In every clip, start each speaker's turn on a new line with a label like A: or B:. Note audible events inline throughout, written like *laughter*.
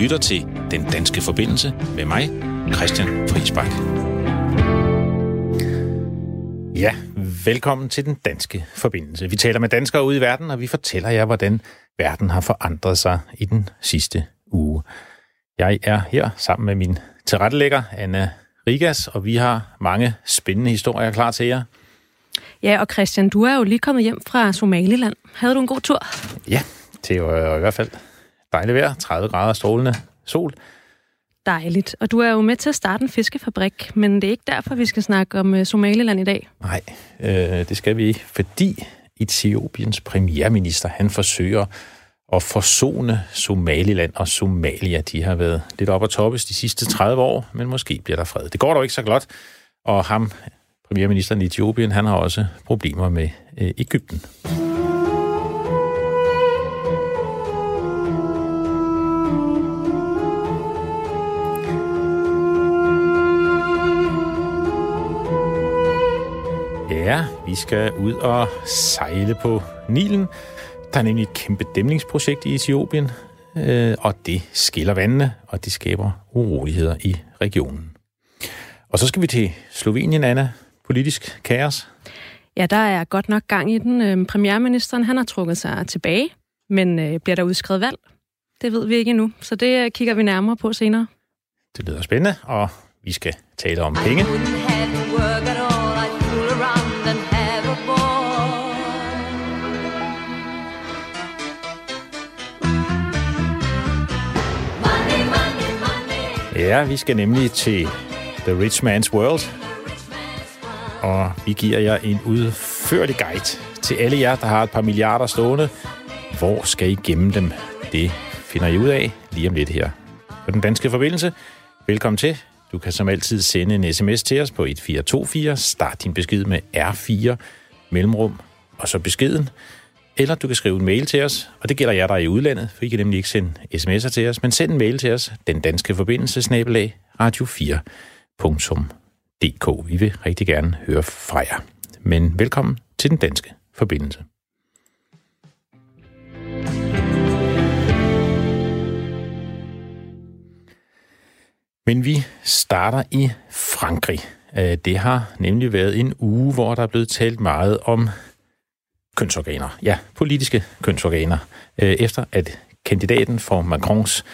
A: lytter til Den Danske Forbindelse med mig, Christian Friisbak. Ja, velkommen til Den Danske Forbindelse. Vi taler med danskere ude i verden, og vi fortæller jer, hvordan verden har forandret sig i den sidste uge. Jeg er her sammen med min tilrettelægger, Anna Rigas, og vi har mange spændende historier klar til jer.
B: Ja, og Christian, du er jo lige kommet hjem fra Somaliland. Havde du en god tur?
A: Ja, det var i hvert fald dejligt vejr. 30 grader strålende sol.
B: Dejligt. Og du er jo med til at starte en fiskefabrik, men det er ikke derfor, vi skal snakke om uh, Somaliland i dag.
A: Nej, øh, det skal vi ikke, fordi Etiopiens premierminister, han forsøger at forsone Somaliland og Somalia. De har været lidt op at toppes de sidste 30 år, men måske bliver der fred. Det går dog ikke så godt, og ham, premierministeren i Etiopien, han har også problemer med øh, Ægypten. Vi skal ud og sejle på Nilen. Der er nemlig et kæmpe dæmningsprojekt i Etiopien, øh, og det skiller vandene, og det skaber uroligheder i regionen. Og så skal vi til Slovenien, Anna. Politisk kaos.
B: Ja, der er godt nok gang i den. Øhm, premierministeren han har trukket sig tilbage, men øh, bliver der udskrevet valg? Det ved vi ikke endnu, så det øh, kigger vi nærmere på senere.
A: Det lyder spændende, og vi skal tale om penge. Ja, vi skal nemlig til The Rich Man's World, og vi giver jer en udførlig guide til alle jer, der har et par milliarder stående. Hvor skal I gemme dem? Det finder I ud af lige om lidt her på den danske forbindelse. Velkommen til. Du kan som altid sende en sms til os på 1424. Start din besked med R4 mellemrum og så beskeden. Eller du kan skrive en mail til os, og det gælder jer, der er i udlandet, for I kan nemlig ikke sende sms'er til os, men send en mail til os, den danske forbindelse, snabelag, radio4.dk. Vi vil rigtig gerne høre fra jer. Men velkommen til den danske forbindelse. Men vi starter i Frankrig. Øh, det har nemlig været en uge, hvor der er blevet talt meget om kønsorganer. Ja, politiske kønsorganer. Øh, efter at kandidaten for Macrons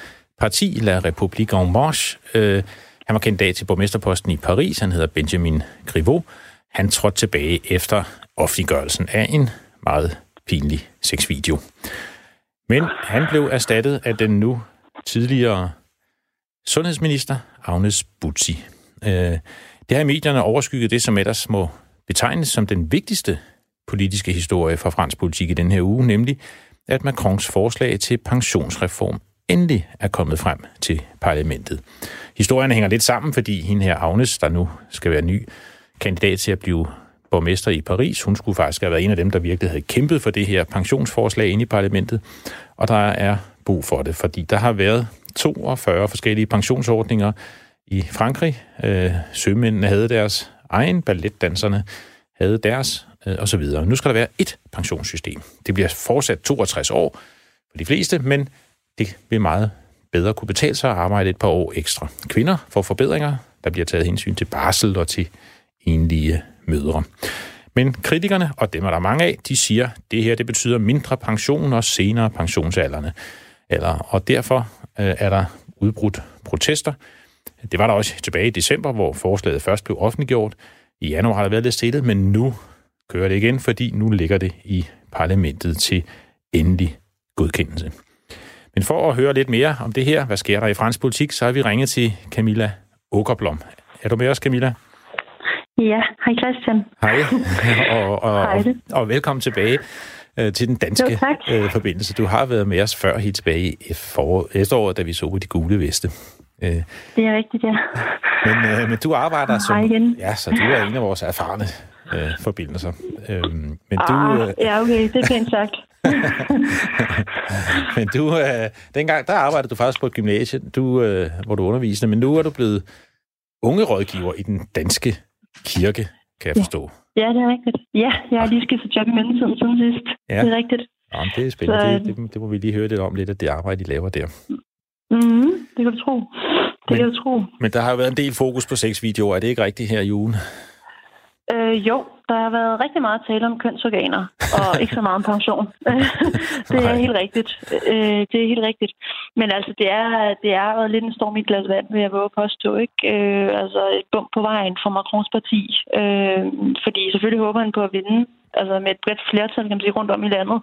A: parti, La République en Marche, øh, han var kandidat til borgmesterposten i Paris, han hedder Benjamin Griveaux. Han trådte tilbage efter offentliggørelsen af en meget pinlig sexvideo. Men han blev erstattet af den nu tidligere sundhedsminister, Agnes Butzi. Øh, det har i medierne overskygget det, som ellers må betegnes som den vigtigste politiske historie fra fransk politik i den her uge, nemlig at Macrons forslag til pensionsreform endelig er kommet frem til parlamentet. Historien hænger lidt sammen, fordi hende her Agnes, der nu skal være ny kandidat til at blive borgmester i Paris, hun skulle faktisk have været en af dem, der virkelig havde kæmpet for det her pensionsforslag inde i parlamentet, og der er brug for det, fordi der har været 42 forskellige pensionsordninger i Frankrig. Øh, sømændene havde deres egen, balletdanserne havde deres, øh, og så videre. Nu skal der være et pensionssystem. Det bliver fortsat 62 år for de fleste, men det vil meget bedre kunne betale sig at arbejde et par år ekstra. Kvinder får forbedringer, der bliver taget hensyn til barsel og til enlige mødre. Men kritikerne, og dem er der mange af, de siger, at det her det betyder mindre pension og senere pensionsalderne. Eller, og derfor øh, er der udbrudt protester. Det var der også tilbage i december, hvor forslaget først blev offentliggjort. I januar har der været lidt stillet, men nu kører det igen, fordi nu ligger det i parlamentet til endelig godkendelse. Men for at høre lidt mere om det her, hvad sker der i fransk politik, så har vi ringet til Camilla Åkerblom. Er du med os, Camilla?
C: Ja, hej Christian.
A: Hej, *laughs* og, og, hej. og, og velkommen tilbage øh, til den danske jo, øh, forbindelse. Du har været med os før helt tilbage i forår, efteråret, da vi så på de gule veste.
C: Øh, det er rigtigt, ja.
A: Men, øh, men du arbejder som... Igen. Ja, så du er en af vores erfarne øh, forbindelser. Øh,
C: men du, ah, øh, ja, okay, det er pænt sagt. *laughs*
A: men du, øh, dengang, der arbejdede du faktisk på et gymnasie, du, øh, hvor du underviste, men nu er du blevet unge rådgiver i den danske kirke, kan jeg forstå.
C: Ja, det er rigtigt. Ja, jeg har lige skiftet job i mellemtiden siden sidst. Ja. Det er rigtigt.
A: Ja, det er spændende. Så, det, det, det må vi lige høre lidt om, lidt af det arbejde, I laver der.
C: Mm, det kan du tro. Det men, kan du tro.
A: Men der har jo været en del fokus på sexvideoer. Er det ikke rigtigt her i ugen?
C: Øh, jo, der har været rigtig meget tale om kønsorganer, og ikke så meget om pension. *laughs* det er helt rigtigt. Øh, det er helt rigtigt. Men altså, det er, det er lidt en storm i et glas vand, vil jeg våge at påstå. Ikke? Øh, altså, et bump på vejen for Macrons parti. Øh, fordi selvfølgelig håber han på at vinde altså med et bredt flertal, kan man sige, rundt om i landet.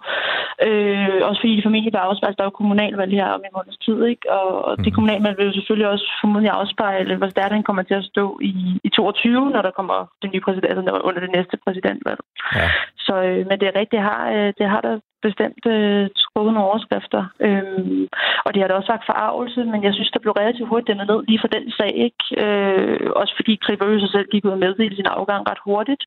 C: Øh, også fordi formentlig vil afspejle, der er jo kommunalvalg her om en måneds tid, ikke? Og, og det mhm. kommunalvalg vil jo selvfølgelig også formodentlig afspejle, hvor stærkt han kommer til at stå i, i 22, når der kommer den nye præsident, altså under det næste præsidentvalg. Ja. Så, øh, men det er rigtigt, det har, øh, det har der bestemt øh, trukket nogle overskrifter. Øhm, og det har da også sagt forarvelse, men jeg synes, der blev relativt hurtigt dæmmet ned lige for den sag. Ikke? Øh, også fordi Kribø sig selv gik ud og meddele sin afgang ret hurtigt.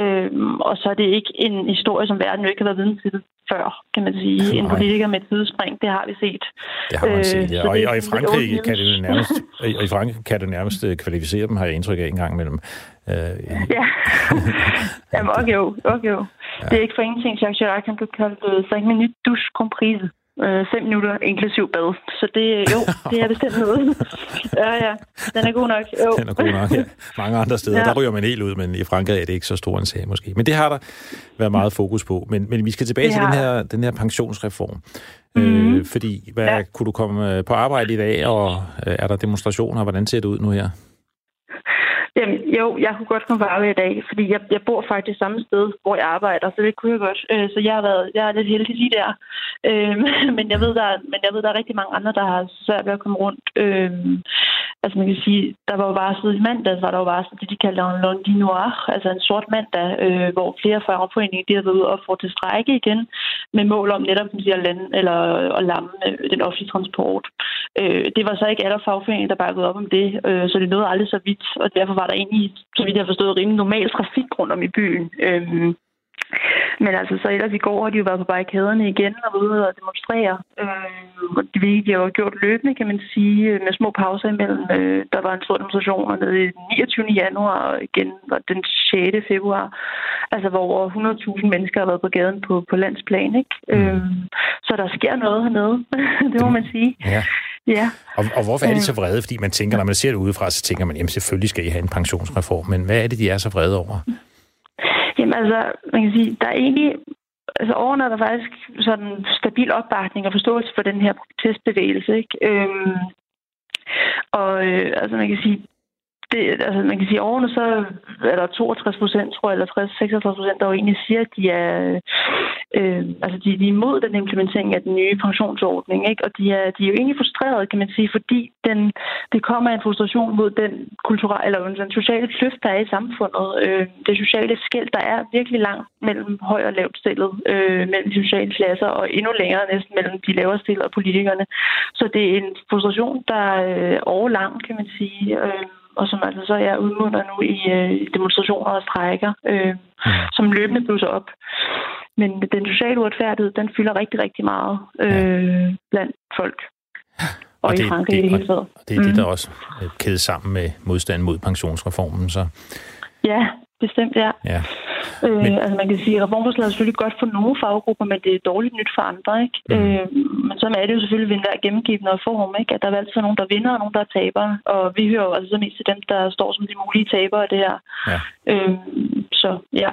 C: Øhm, og så er det ikke en historie, som verden jo ikke har været viden til før, kan man sige. Nej. En politiker med et tidsspring, det har vi set.
A: Det har man set, ja. Øh, og, i, og, i Frankrig kan det nærmest, og i Frankrig kan det nærmest øh, kvalificere dem, har jeg indtryk af en gang imellem.
C: Øh, ja. *laughs* Jamen, okay. Okay. Ja. Det er ikke for ingenting, Jacques Chirac, han blev kaldt 5 minutes douche comprise. Øh, fem minutter inklusiv bad. Så det, jo, det er bestemt noget. *laughs* ja, ja. Den er god nok. Jo.
A: Den er god nok, ja. Mange andre steder, ja. der ryger man helt ud, men i Frankrig er det ikke så stor en sag måske. Men det har der været meget fokus på. Men, men vi skal tilbage ja. til den her, den her pensionsreform. Mm-hmm. Øh, fordi, hvad, ja. kunne du komme øh, på arbejde i dag, og øh, er der demonstrationer? Hvordan ser det ud nu her?
C: Jamen, jo, jeg kunne godt komme på arbejde i dag, fordi jeg, jeg bor faktisk samme sted, hvor jeg arbejder, så det kunne jeg godt. Øh, så jeg har været, jeg er lidt heldig lige der. Øh, *laughs* men, jeg ved, der men jeg ved, der er rigtig mange andre, der har svært ved at komme rundt. Øh, altså man kan sige, der var jo varslet i mandag, var der jo varslet det, de kalder en lundi noir, altså en sort mandag, øh, hvor flere fagforeninger de har været ude og få til strække igen, med mål om netop kan sige, at, lande, eller, at lamme øh, den offentlige transport. Øh, det var så ikke alle fagforeninger, der bakkede op om det, øh, så det nåede aldrig så vidt, og derfor var der egentlig, så vidt jeg har forstået, rimelig normal trafik rundt om i byen. Øh, men altså, så ellers i går har de jo været på barrikaderne igen og ude og demonstrere. Øh, det de har jo gjort løbende, kan man sige, med små pauser imellem. Øh, der var en stor demonstration nede den 29. januar og igen var den 6. februar. Altså, hvor over 100.000 mennesker har været på gaden på, på landsplan, ikke? Mm. Øh, så der sker noget hernede, *laughs* det må man sige.
A: Ja. Ja. Og, og hvorfor er de så vrede? Fordi man tænker, når man ser det udefra, så tænker man, jamen selvfølgelig skal I have en pensionsreform. Men hvad er det, de er så vrede over?
C: Jamen altså, man kan sige, der er egentlig altså årene er der faktisk sådan stabil opbakning og forståelse for den her protestbevægelse. Ikke? Øhm, og øh, altså man kan sige, det, altså man kan sige, årene så er der 62 procent, tror jeg, eller 66 procent, der jo egentlig siger, at de er, øh, altså de, de er imod den implementering af den nye pensionsordning, ikke? og de er, de er jo egentlig frustrerede, kan man sige, fordi den, det kommer af en frustration mod den kulturelle, eller den sociale kløft, der er i samfundet. Øh, det sociale skæld, der er virkelig langt mellem høj og lavt stillet, øh, mellem de sociale klasser, og endnu længere næsten mellem de lavere stillede og politikerne. Så det er en frustration, der øh, er overlang, kan man sige. Øh, og som altså så er udmunder nu i øh, demonstrationer og strækker, øh, mm. som løbende blusser op. Men den sociale uretfærdighed, den fylder rigtig, rigtig meget øh, blandt folk. Og, og det, i Frankrig det, i det hele taget.
A: Og det er mm. det, der også er kædet sammen med modstand mod pensionsreformen. Så.
C: Ja, bestemt, ja. ja. Øh. Altså man kan sige, at reformforslaget er selvfølgelig godt for nogle faggrupper, men det er dårligt nyt for andre. Ikke? Mm. Øh, men så er det jo selvfølgelig ved enhver gennemgivende reform, ikke? at der er altid nogen, der vinder og nogen, der taber. Og vi hører jo altså så mest til dem, der står som de mulige tabere af det her. Ja. Øh, så ja,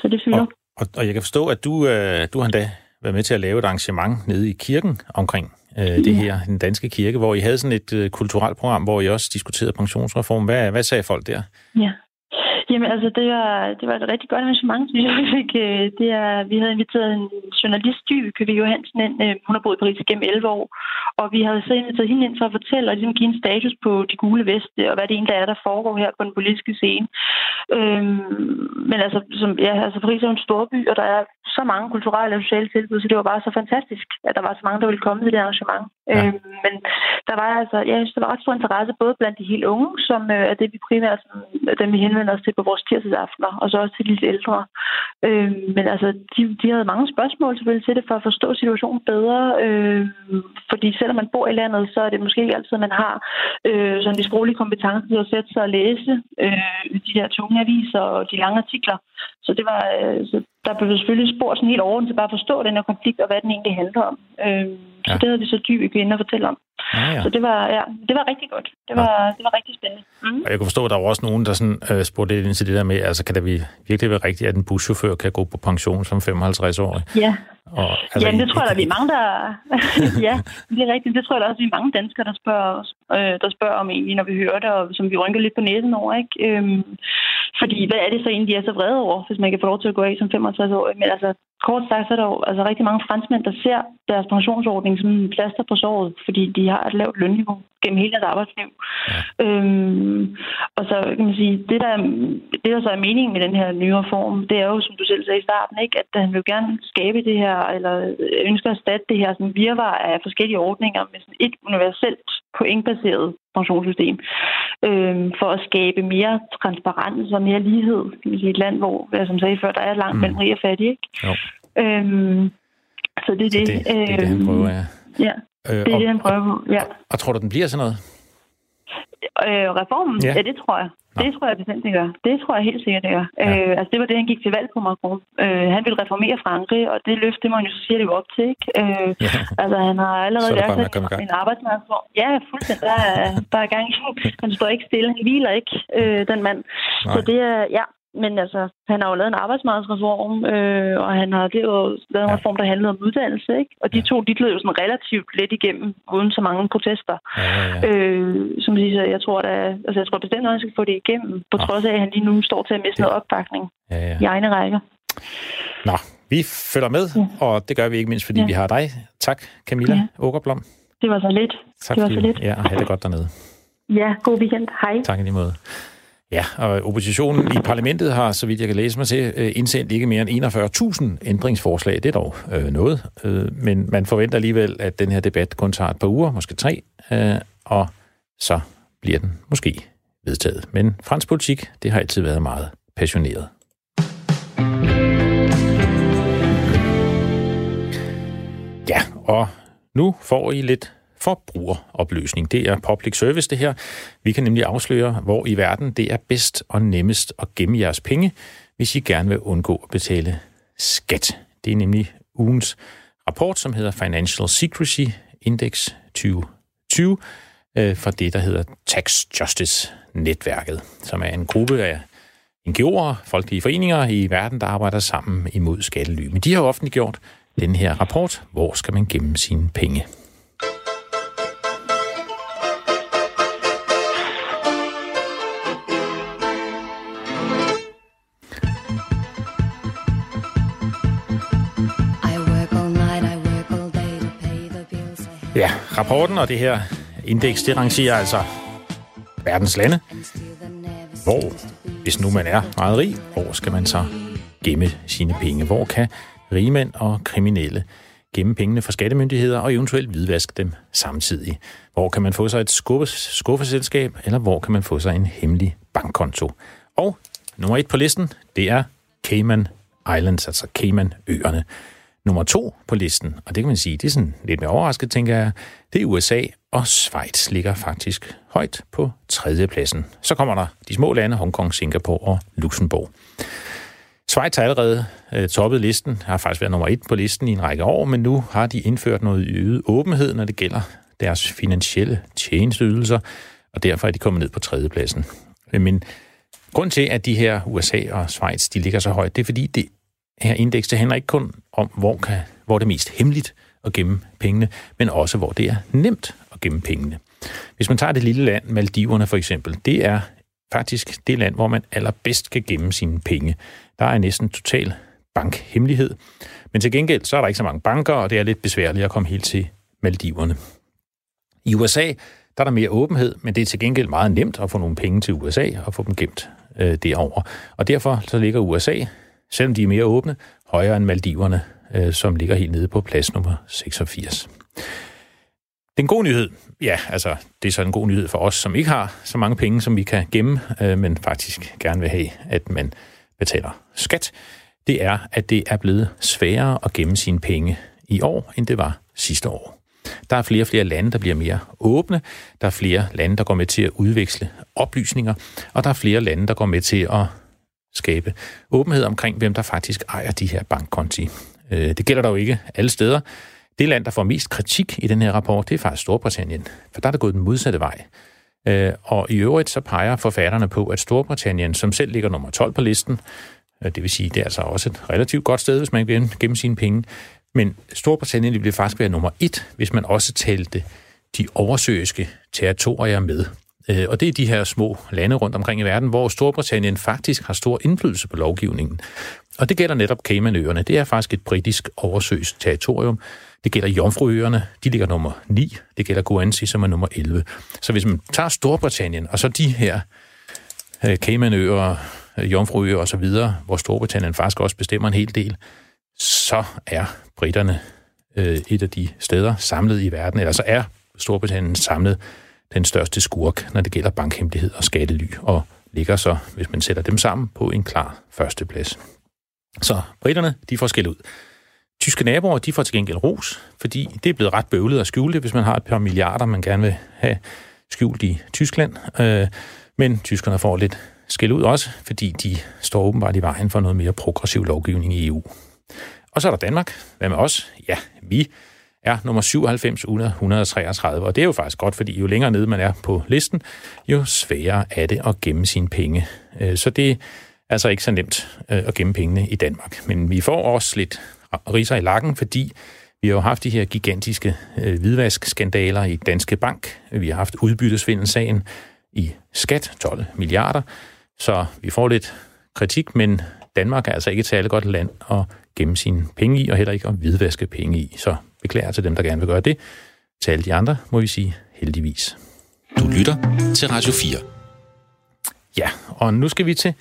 C: så det fylder.
A: Og, og, og jeg kan forstå, at du, øh, du har endda været med til at lave et arrangement nede i kirken omkring øh, det her, den danske kirke, hvor I havde sådan et øh, kulturelt program, hvor I også diskuterede pensionsreform. Hvad, hvad sagde folk der?
C: Ja. Jamen altså, det var, det var et rigtig godt arrangement, synes jeg. Vi, fik, øh, det er, vi havde inviteret en journalist, Dybe Johansen, ind. Øh, hun har boet i Paris gennem 11 år. Og vi havde så inviteret hende ind for at fortælle og ligesom give en status på de gule veste, og hvad det egentlig er, der foregår her på den politiske scene. Øhm, men altså, som, ja, altså, Paris er jo en storby, og der er så mange kulturelle og sociale tilbud, så det var bare så fantastisk, at der var så mange, der ville komme til det arrangement. Ja. Øhm, men der var altså, ja, der var ret stor interesse både blandt de helt unge, som øh, er det, vi primært dem, vi henvender os til på vores tirsdagsaftener, og så også til de lidt ældre. Øh, men altså, de, de havde mange spørgsmål selvfølgelig til det, for at forstå situationen bedre. Øh, fordi selvom man bor i landet, så er det måske ikke altid, at man har øh, sådan de sproglige kompetencer til at sætte sig og læse øh, de der tunge aviser og de lange artikler. Så det var, øh, så der blev selvfølgelig spurgt sådan helt overordnet til bare at forstå den her konflikt, og hvad den egentlig handler om. Øh, så
A: Ja.
C: det havde vi så dybe inde at fortælle om.
A: Ja, ja.
C: Så det var, ja, det var rigtig godt. Det var, det var rigtig spændende. Mm.
A: Og jeg kunne forstå, at der var også nogen, der sådan, øh, spurgte lidt ind til det der med, altså kan det vi- virkelig være rigtigt, at en buschauffør kan gå på pension som 55-årig?
C: Ja,
A: Og,
C: altså, Jamen, det tror jeg, vi er mange, der... *laughs* ja, det er rigtigt. Det tror jeg da også, at vi er mange danskere, der spørger, os, øh, der spørger om egentlig, når vi hører det, og som vi rynker lidt på næsen over, ikke? Øhm, fordi hvad er det så egentlig, de er så vrede over, hvis man kan få lov til at gå af som 65 år? Men altså, kort sagt, så er der jo altså, rigtig mange franskmænd, der ser deres pensionsordning som en plaster på såret, fordi de har et lavt lønniveau gennem hele deres arbejdsliv. Ja. Øhm, og så kan man sige, det der, det der så er meningen med den her nye reform, det er jo, som du selv sagde i starten, ikke, at han vil gerne skabe det her, eller ønsker at erstatte det her sådan virvar af forskellige ordninger med sådan et universelt pointbaseret pensionssystem, øhm, for at skabe mere transparens og mere lighed i et land, hvor, hvad jeg som sagde før, der er langt
A: Mm.
C: mellem rig og fattig. Ikke?
A: Jo.
C: Øhm, så det er
A: Så
C: det.
A: det, det er det, han
C: øhm,
A: prøver, ja.
C: Ja,
A: Øh,
C: det er
A: og,
C: det, han prøver på. Ja.
A: og tror du, den bliver sådan noget?
C: Øh, reformen?
A: Ja.
C: Ja. det tror jeg.
A: Nå.
C: Det tror jeg bestemt, det gør. Det tror jeg helt sikkert, det gør.
A: Ja.
C: Øh, altså, det var det, han gik til valg på, Macron. Øh, han ville reformere Frankrig, og det løfte, det må han jo så sige, det op til, ikke? Øh,
A: Ja.
C: altså, han har allerede
A: er
C: lært
A: i gang.
C: en arbejdsmarkedsform. Ja, fuldstændig. Der er, der er gang. *laughs* Han står ikke stille. Han hviler ikke, øh, den mand.
A: Nej.
C: Så det er, ja. Men altså, han har jo lavet en arbejdsmarkedsreform, øh, og han har det jo lavet en
A: Ja.
C: reform, der handlede om uddannelse, ikke? Og de
A: Ja.
C: to, de gled jo sådan relativt let igennem, uden så mange protester.
A: Ja, ja, ja.
C: Øh, som siger, jeg tror, der, altså, jeg tror bestemt, at han skal få det igennem, på
A: Nå.
C: trods af, at han lige nu står til at miste
A: Ja.
C: noget opbakning
A: ja, ja.
C: i egne rækker.
A: Nå, vi følger med, og det gør vi ikke mindst, fordi
C: Ja.
A: vi har dig. Tak, Camilla
C: Ja.
A: Åkerblom.
C: Det var så lidt.
A: Tak,
C: Det var så lidt.
A: Ja, og have det godt dernede.
C: Ja, god weekend. Hej.
A: Tak i lige måde. Ja, og oppositionen i parlamentet har, så vidt jeg kan læse mig til, øh, indsendt ikke mere end 41.000 ændringsforslag. Det er dog øh, noget, øh, men man forventer alligevel, at den her debat kun tager et par uger, måske tre, øh, og så bliver den måske vedtaget. Men fransk politik, det har altid været meget passioneret. Ja, og nu får I lidt forbrugeropløsning. Det er public service, det her. Vi kan nemlig afsløre, hvor i verden det er bedst og nemmest at gemme jeres penge, hvis I gerne vil undgå at betale skat. Det er nemlig ugens rapport, som hedder Financial Secrecy Index 2020, øh, fra det, der hedder Tax Justice Netværket, som er en gruppe af NGO'er, folkelige foreninger i verden, der arbejder sammen imod skattely. Men de har offentliggjort den her rapport, hvor skal man gemme sine penge. Ja, rapporten og det her indeks, det rangerer altså verdens lande, hvor, hvis nu man er meget rig, hvor skal man så gemme sine penge? Hvor kan rigmænd og kriminelle gemme pengene fra skattemyndigheder og eventuelt hvidvaske dem samtidig? Hvor kan man få sig et skuffeselskab, eller hvor kan man få sig en hemmelig bankkonto? Og nummer et på listen, det er Cayman Islands, altså Cayman-øerne. Nummer to på listen, og det kan man sige, det er sådan lidt mere overrasket, tænker jeg, det er USA, og Schweiz ligger faktisk højt på tredjepladsen. Så kommer der de små lande, Hongkong, Singapore og Luxembourg. Schweiz har allerede øh, toppet listen, har faktisk været nummer et på listen i en række år, men nu har de indført noget øget åbenhed, når det gælder deres finansielle tjenesteydelser, og derfor er de kommet ned på tredjepladsen. Men grund til, at de her USA og Schweiz, de ligger så højt, det er fordi det her indeks, det handler ikke kun om, hvor, kan, hvor det er mest hemmeligt at gemme pengene, men også hvor det er nemt at gemme pengene. Hvis man tager det lille land, Maldiverne for eksempel, det er faktisk det land, hvor man allerbedst kan gemme sine penge. Der er næsten total bankhemmelighed. Men til gengæld, så er der ikke så mange banker, og det er lidt besværligt at komme helt til Maldiverne. I USA, der er der mere åbenhed, men det er til gengæld meget nemt at få nogle penge til USA og få dem gemt øh, derover. Og derfor så ligger USA, selvom de er mere åbne, højere end Maldiverne, øh, som ligger helt nede på plads nummer 86. Den gode nyhed, ja, altså det er så en god nyhed for os, som ikke har så mange penge, som vi kan gemme, øh, men faktisk gerne vil have, at man betaler skat, det er, at det er blevet sværere at gemme sine penge i år, end det var sidste år. Der er flere og flere lande, der bliver mere åbne. Der er flere lande, der går med til at udveksle oplysninger. Og der er flere lande, der går med til at skabe åbenhed omkring, hvem der faktisk ejer de her bankkonti. Øh, det gælder dog ikke alle steder. Det land, der får mest kritik i den her rapport, det er faktisk Storbritannien, for der er det gået den modsatte vej. Øh, og i øvrigt så peger forfatterne på, at Storbritannien, som selv ligger nummer 12 på listen, øh, det vil sige, det er altså også et relativt godt sted, hvis man vil gemme sine penge, men Storbritannien ville faktisk være nummer et, hvis man også talte de oversøiske territorier med. Øh, og det er de her små lande rundt omkring i verden, hvor Storbritannien faktisk har stor indflydelse på lovgivningen. Og det gælder netop Caymanøerne. Det er faktisk et britisk oversøisk territorium. Det gælder Jomfruøerne, de ligger nummer 9. Det gælder Guernsey, som er nummer 11. Så hvis man tager Storbritannien, og så de her øh, Caymanøer, øh, Jomfruøer osv., hvor Storbritannien faktisk også bestemmer en hel del, så er britterne øh, et af de steder samlet i verden, eller så er Storbritannien samlet den største skurk, når det gælder bankhemmelighed og skattely, og ligger så, hvis man sætter dem sammen, på en klar førsteplads. Så britterne, de får skæld ud. Tyske naboer, de får til gengæld ros, fordi det er blevet ret bøvlet at skjule det, hvis man har et par milliarder, man gerne vil have skjult i Tyskland. Øh, men tyskerne får lidt skæld ud også, fordi de står åbenbart i vejen for noget mere progressiv lovgivning i EU. Og så er der Danmark. Hvad med os? Ja, vi er nummer 97 ud af 133, og det er jo faktisk godt, fordi jo længere nede man er på listen, jo sværere er det at gemme sine penge. Øh, så det er altså ikke så nemt øh, at gemme pengene i Danmark. Men vi får også lidt riser i lakken, fordi vi har jo haft de her gigantiske øh, hvidvaskskandaler i Danske Bank. Vi har haft udbyttesvindelsagen i skat, 12 milliarder. Så vi får lidt kritik, men Danmark er altså ikke et særligt godt land at gemme sine penge i, og heller ikke at hvidvaske penge i. Så beklager til dem, der gerne vil gøre det. Til alle de andre må vi sige heldigvis.
D: Du lytter til Radio 4.
A: Ja, og nu skal vi til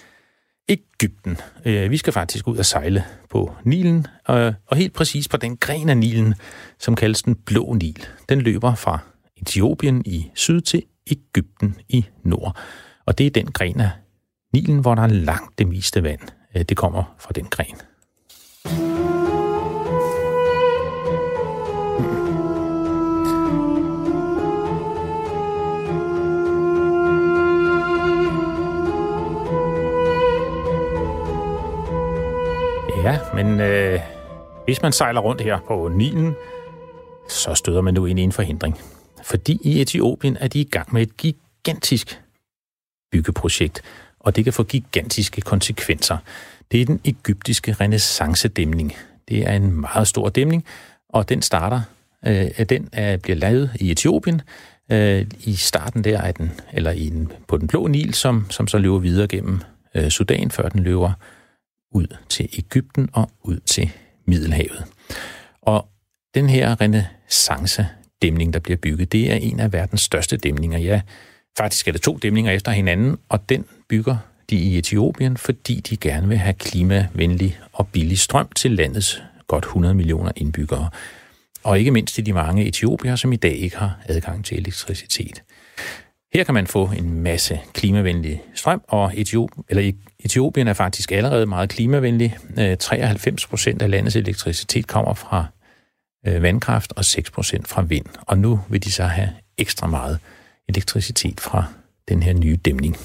A: Ægypten. Øh, vi skal faktisk ud og sejle på Nilen, og helt præcis på den gren af Nilen, som kaldes den Blå Nil. Den løber fra Etiopien i syd til Ægypten i nord. Og det er den gren af Nilen, hvor der er langt det meste vand. Øh, det kommer fra den gren. Ja, men øh, hvis man sejler rundt her på Nilen, så støder man nu ind i en forhindring. Fordi i Etiopien er de i gang med et gigantisk byggeprojekt, og det kan få gigantiske konsekvenser. Det er den egyptiske renaissancedæmning. Det er en meget stor dæmning, og den starter, øh, den er, bliver lavet i Etiopien. Øh, I starten der af den, eller i den, på den blå Nil, som, som så løber videre gennem øh, Sudan, før den løber ud til Ægypten og ud til Middelhavet. Og den her renaissance-dæmning, der bliver bygget, det er en af verdens største dæmninger. Ja, faktisk er det to dæmninger efter hinanden, og den bygger de i Etiopien, fordi de gerne vil have klimavenlig og billig strøm til landets godt 100 millioner indbyggere. Og ikke mindst til de mange etiopier, som i dag ikke har adgang til elektricitet. Her kan man få en masse klimavenlig strøm, og Etiop, eller Etiopien er faktisk allerede meget klimavenlig. Øh, 93 procent af landets elektricitet kommer fra øh, vandkraft og 6 procent fra vind. Og nu vil de så have ekstra meget elektricitet fra den her nye dæmning.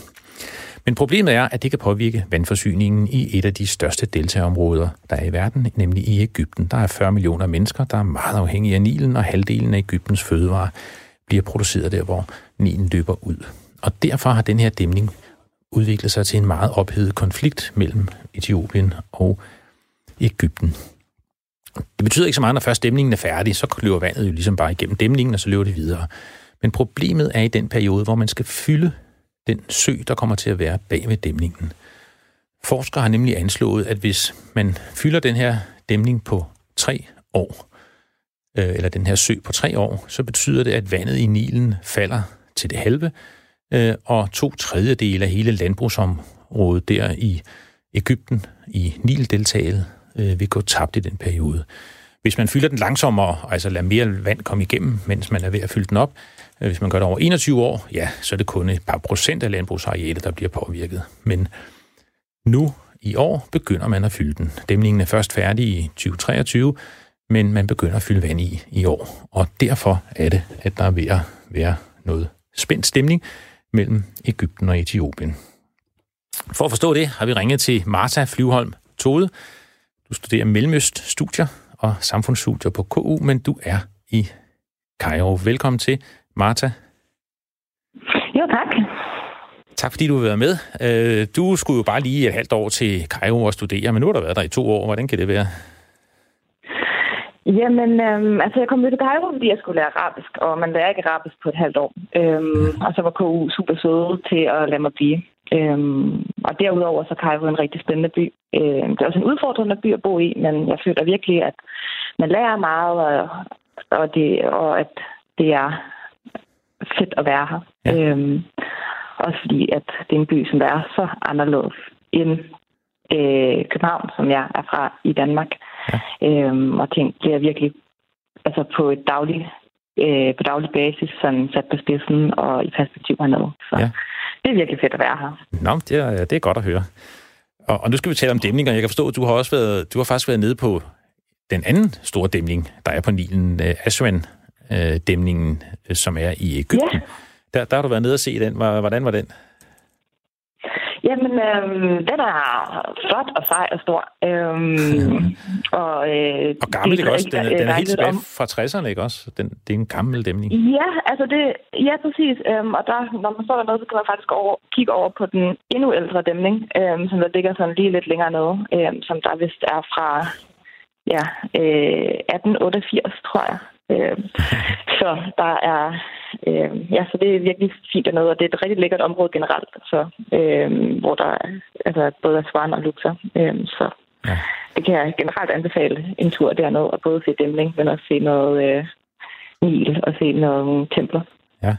A: Men problemet er, at det kan påvirke vandforsyningen i et af de største deltaområder, der er i verden, nemlig i Ægypten. Der er 40 millioner mennesker, der er meget afhængige af Nilen, og halvdelen af Ægyptens fødevarer bliver produceret der, hvor Nilen løber ud. Og derfor har den her dæmning udvikle sig til en meget ophedet konflikt mellem Etiopien og Ægypten. Det betyder ikke så meget, når først dæmningen er færdig, så løber vandet jo ligesom bare igennem dæmningen, og så løber det videre. Men problemet er i den periode, hvor man skal fylde den sø, der kommer til at være bag ved dæmningen. Forskere har nemlig anslået, at hvis man fylder den her dæmning på tre år, øh, eller den her sø på tre år, så betyder det, at vandet i Nilen falder til det halve, øh, og to tredjedele af hele landbrugsområdet der i Ægypten, i Nildeltaget, øh, vil gå tabt i den periode. Hvis man fylder den langsommere, altså lader mere vand komme igennem, mens man er ved at fylde den op, øh, hvis man gør det over 21 år, ja, så er det kun et par procent af landbrugsarealet, der bliver påvirket. Men nu i år begynder man at fylde den. Dæmningen er først færdig i 2023, men man begynder at fylde vand i i år. Og derfor er det, at der er ved at være noget spændt stemning mellem Ægypten og Etiopien. For at forstå det, har vi ringet til Marta Flyvholm Tode. Du studerer Mellemøst-studier og samfundsstudier på KU, men du er i Cairo. Velkommen til, Marta.
E: Jo, tak.
A: Tak fordi du vil være med. Øh, du skulle jo bare lige et halvt år til Cairo og studere, men nu har du været der i to år. Hvordan kan det være?
E: Jamen, øhm, altså jeg kom ud til Cairo, fordi jeg skulle lære arabisk, og man lærer ikke arabisk på et halvt år. Øhm, og så var KU super søde til at lade mig blive. Øhm, og derudover så er Cairo en rigtig spændende by. Øhm, det er også en udfordrende by at bo i, men jeg føler virkelig, at man lærer meget, og, og, det, og at det er fedt at være her.
A: Ja.
E: Øhm, også fordi, at det er en by, som der er så anderledes end øh, København, som jeg er fra i Danmark. Ja. Øhm, og ting bliver virkelig altså på et dagligt øh, på daglig basis sådan sat på spidsen og i perspektiv hernede. Så
A: Ja.
E: det er virkelig fedt at være her.
A: Nå, det er, det er godt at høre. Og, og nu skal vi tale om dæmninger. Jeg kan forstå, at du har også været, du har faktisk været nede på den anden store dæmning, der er på Nilen, øh, Aswan-dæmningen, øh, som er i Ægypten.
E: Ja.
A: Der, der har du været nede og se den. Hvor- Hvordan var den?
E: Jamen, øhm, den er flot og sej og stor. Øhm, *laughs* og, øh,
A: Og gammel, ikke også? Den, er-
E: øh,
A: den er helt
E: dejligt
A: tilbage
E: om-
A: fra 60'erne, ikke også? Den, det er en gammel dæmning.
E: Ja, altså det, ja, præcis. Øhm, og der, når man står dernede, så kan man faktisk over, kigge over på den endnu ældre dæmning, øhm, som der ligger sådan lige lidt længere nede, øhm, som der vist er fra ja, øh, 1888, tror jeg. Øhm, så der er, øhm, ja, så det er virkelig fint dernede, og det er et rigtig lækkert område generelt, så, øhm, hvor der er altså, både er Swan og Luxor. Øhm, så
A: Ja.
E: det kan jeg generelt anbefale en tur dernede, og både se dæmning, men også se noget øh, Nil og se nogle templer.
A: Ja.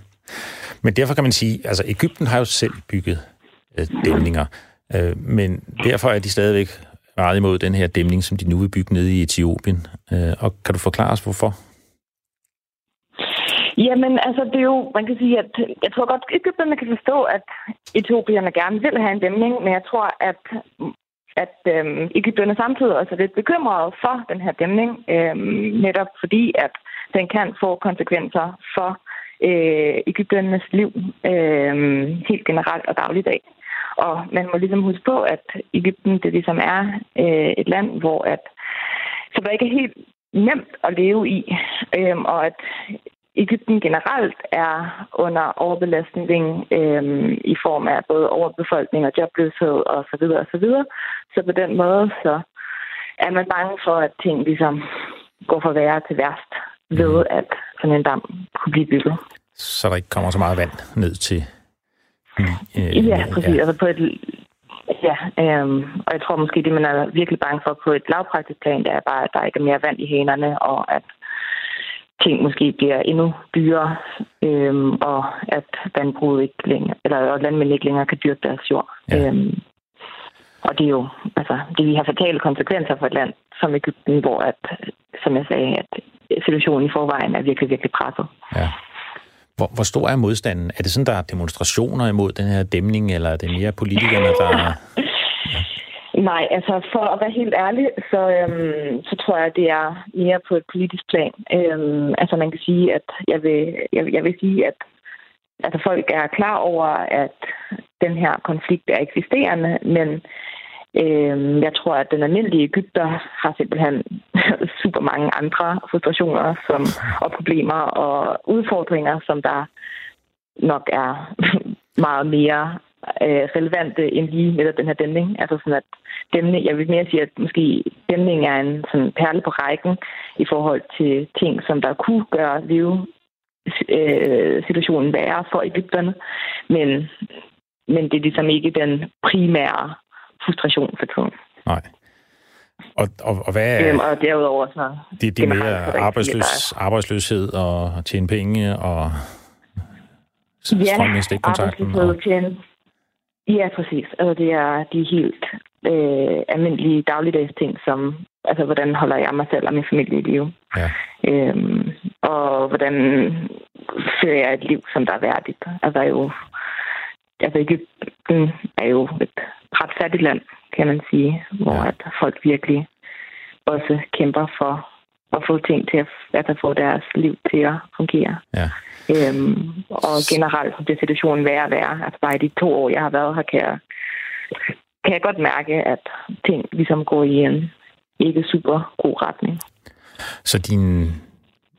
A: Men derfor kan man sige, altså Ægypten har jo selv bygget øh, dæmninger, øh, men derfor er de stadigvæk meget imod den her dæmning, som de nu vil bygge nede i Etiopien. Øh, og kan du forklare os, hvorfor?
E: Jamen, altså, det er jo, man kan sige, at jeg tror godt, at Ægypterne kan forstå, at etiopierne gerne vil have en dæmning, men jeg tror, at at øhm, Ægypterne samtidig også er lidt bekymrede for den her dæmning, øhm, netop fordi, at den kan få konsekvenser for øh, Ægypternes liv øh, helt generelt og dagligdag. Og man må ligesom huske på, at Ægypten det ligesom er øh, et land, hvor at, så der ikke er helt nemt at leve i, øhm, og at Ægypten generelt er under overbelastning øhm, i form af både overbefolkning og jobløshed og så videre og så videre. Så på den måde så er man bange for, at ting ligesom går fra værre til værst ved, at sådan en dam kunne blive bygget.
A: Så der ikke kommer så meget vand ned til... Øh,
E: Ja, præcis. Ja. Altså på et, ja, øhm, og jeg tror måske, det man er virkelig bange for på et lavpraktisk plan, det er bare, at der ikke er mere vand i hænerne, og at ting måske bliver endnu dyrere, øhm, og at vandbruget ikke længere, eller og landmænd ikke længere kan dyrke deres jord.
A: Ja.
E: Øhm, og det er jo, altså, det vil have fatale konsekvenser for et land som Ægypten, hvor at, som jeg sagde, at situationen i forvejen er virkelig, virkelig presset.
A: Ja. Hvor, hvor stor er modstanden? Er det sådan, der er demonstrationer imod den her dæmning, eller er det mere politikerne, der... *laughs*
E: Nej, altså for at være helt ærlig, så, øhm, så tror jeg, det er mere på et politisk plan. Øhm, altså man kan sige, at jeg vil, jeg, jeg vil sige, at altså, folk er klar over, at den her konflikt er eksisterende, men øhm, jeg tror, at den almindelige Ægypter har simpelthen *laughs* super mange andre frustrationer som, og problemer og udfordringer, som der nok er *laughs* meget mere øh, relevante end lige netop den her dæmning. Altså sådan at dæmning, jeg vil mere sige, at måske dæmning er en sådan perle på rækken i forhold til ting, som der kunne gøre live øh, situationen værre for Ægypterne. Men, men det er ligesom ikke den primære frustration for tiden.
A: Nej. Og, og, og hvad er...
E: Øhm, og derudover så...
A: Det, det er
E: er
A: mere arbejdsløs, arbejdsløshed og tjene penge og strøm i stikkontakten. Og,
E: arbejdsløshed, tjene. Ja, præcis. Altså, det er de helt øh, almindelige dagligdags ting, som altså, hvordan holder jeg mig selv og min familie i live?
A: ja,
E: Øhm, og hvordan fører jeg et liv, som der er værdigt? Altså, er jo, altså Ægypten er jo et ret fattigt land, kan man sige, hvor
A: Ja.
E: at folk virkelig også kæmper for at få ting til at, at få deres liv til at fungere.
A: ja.
E: Øhm, og generelt så bliver situationen værre og værre. Altså bare i de to år, jeg har været her, kan jeg kan jeg godt mærke, at ting ligesom går i en ikke super god retning.
A: Så dine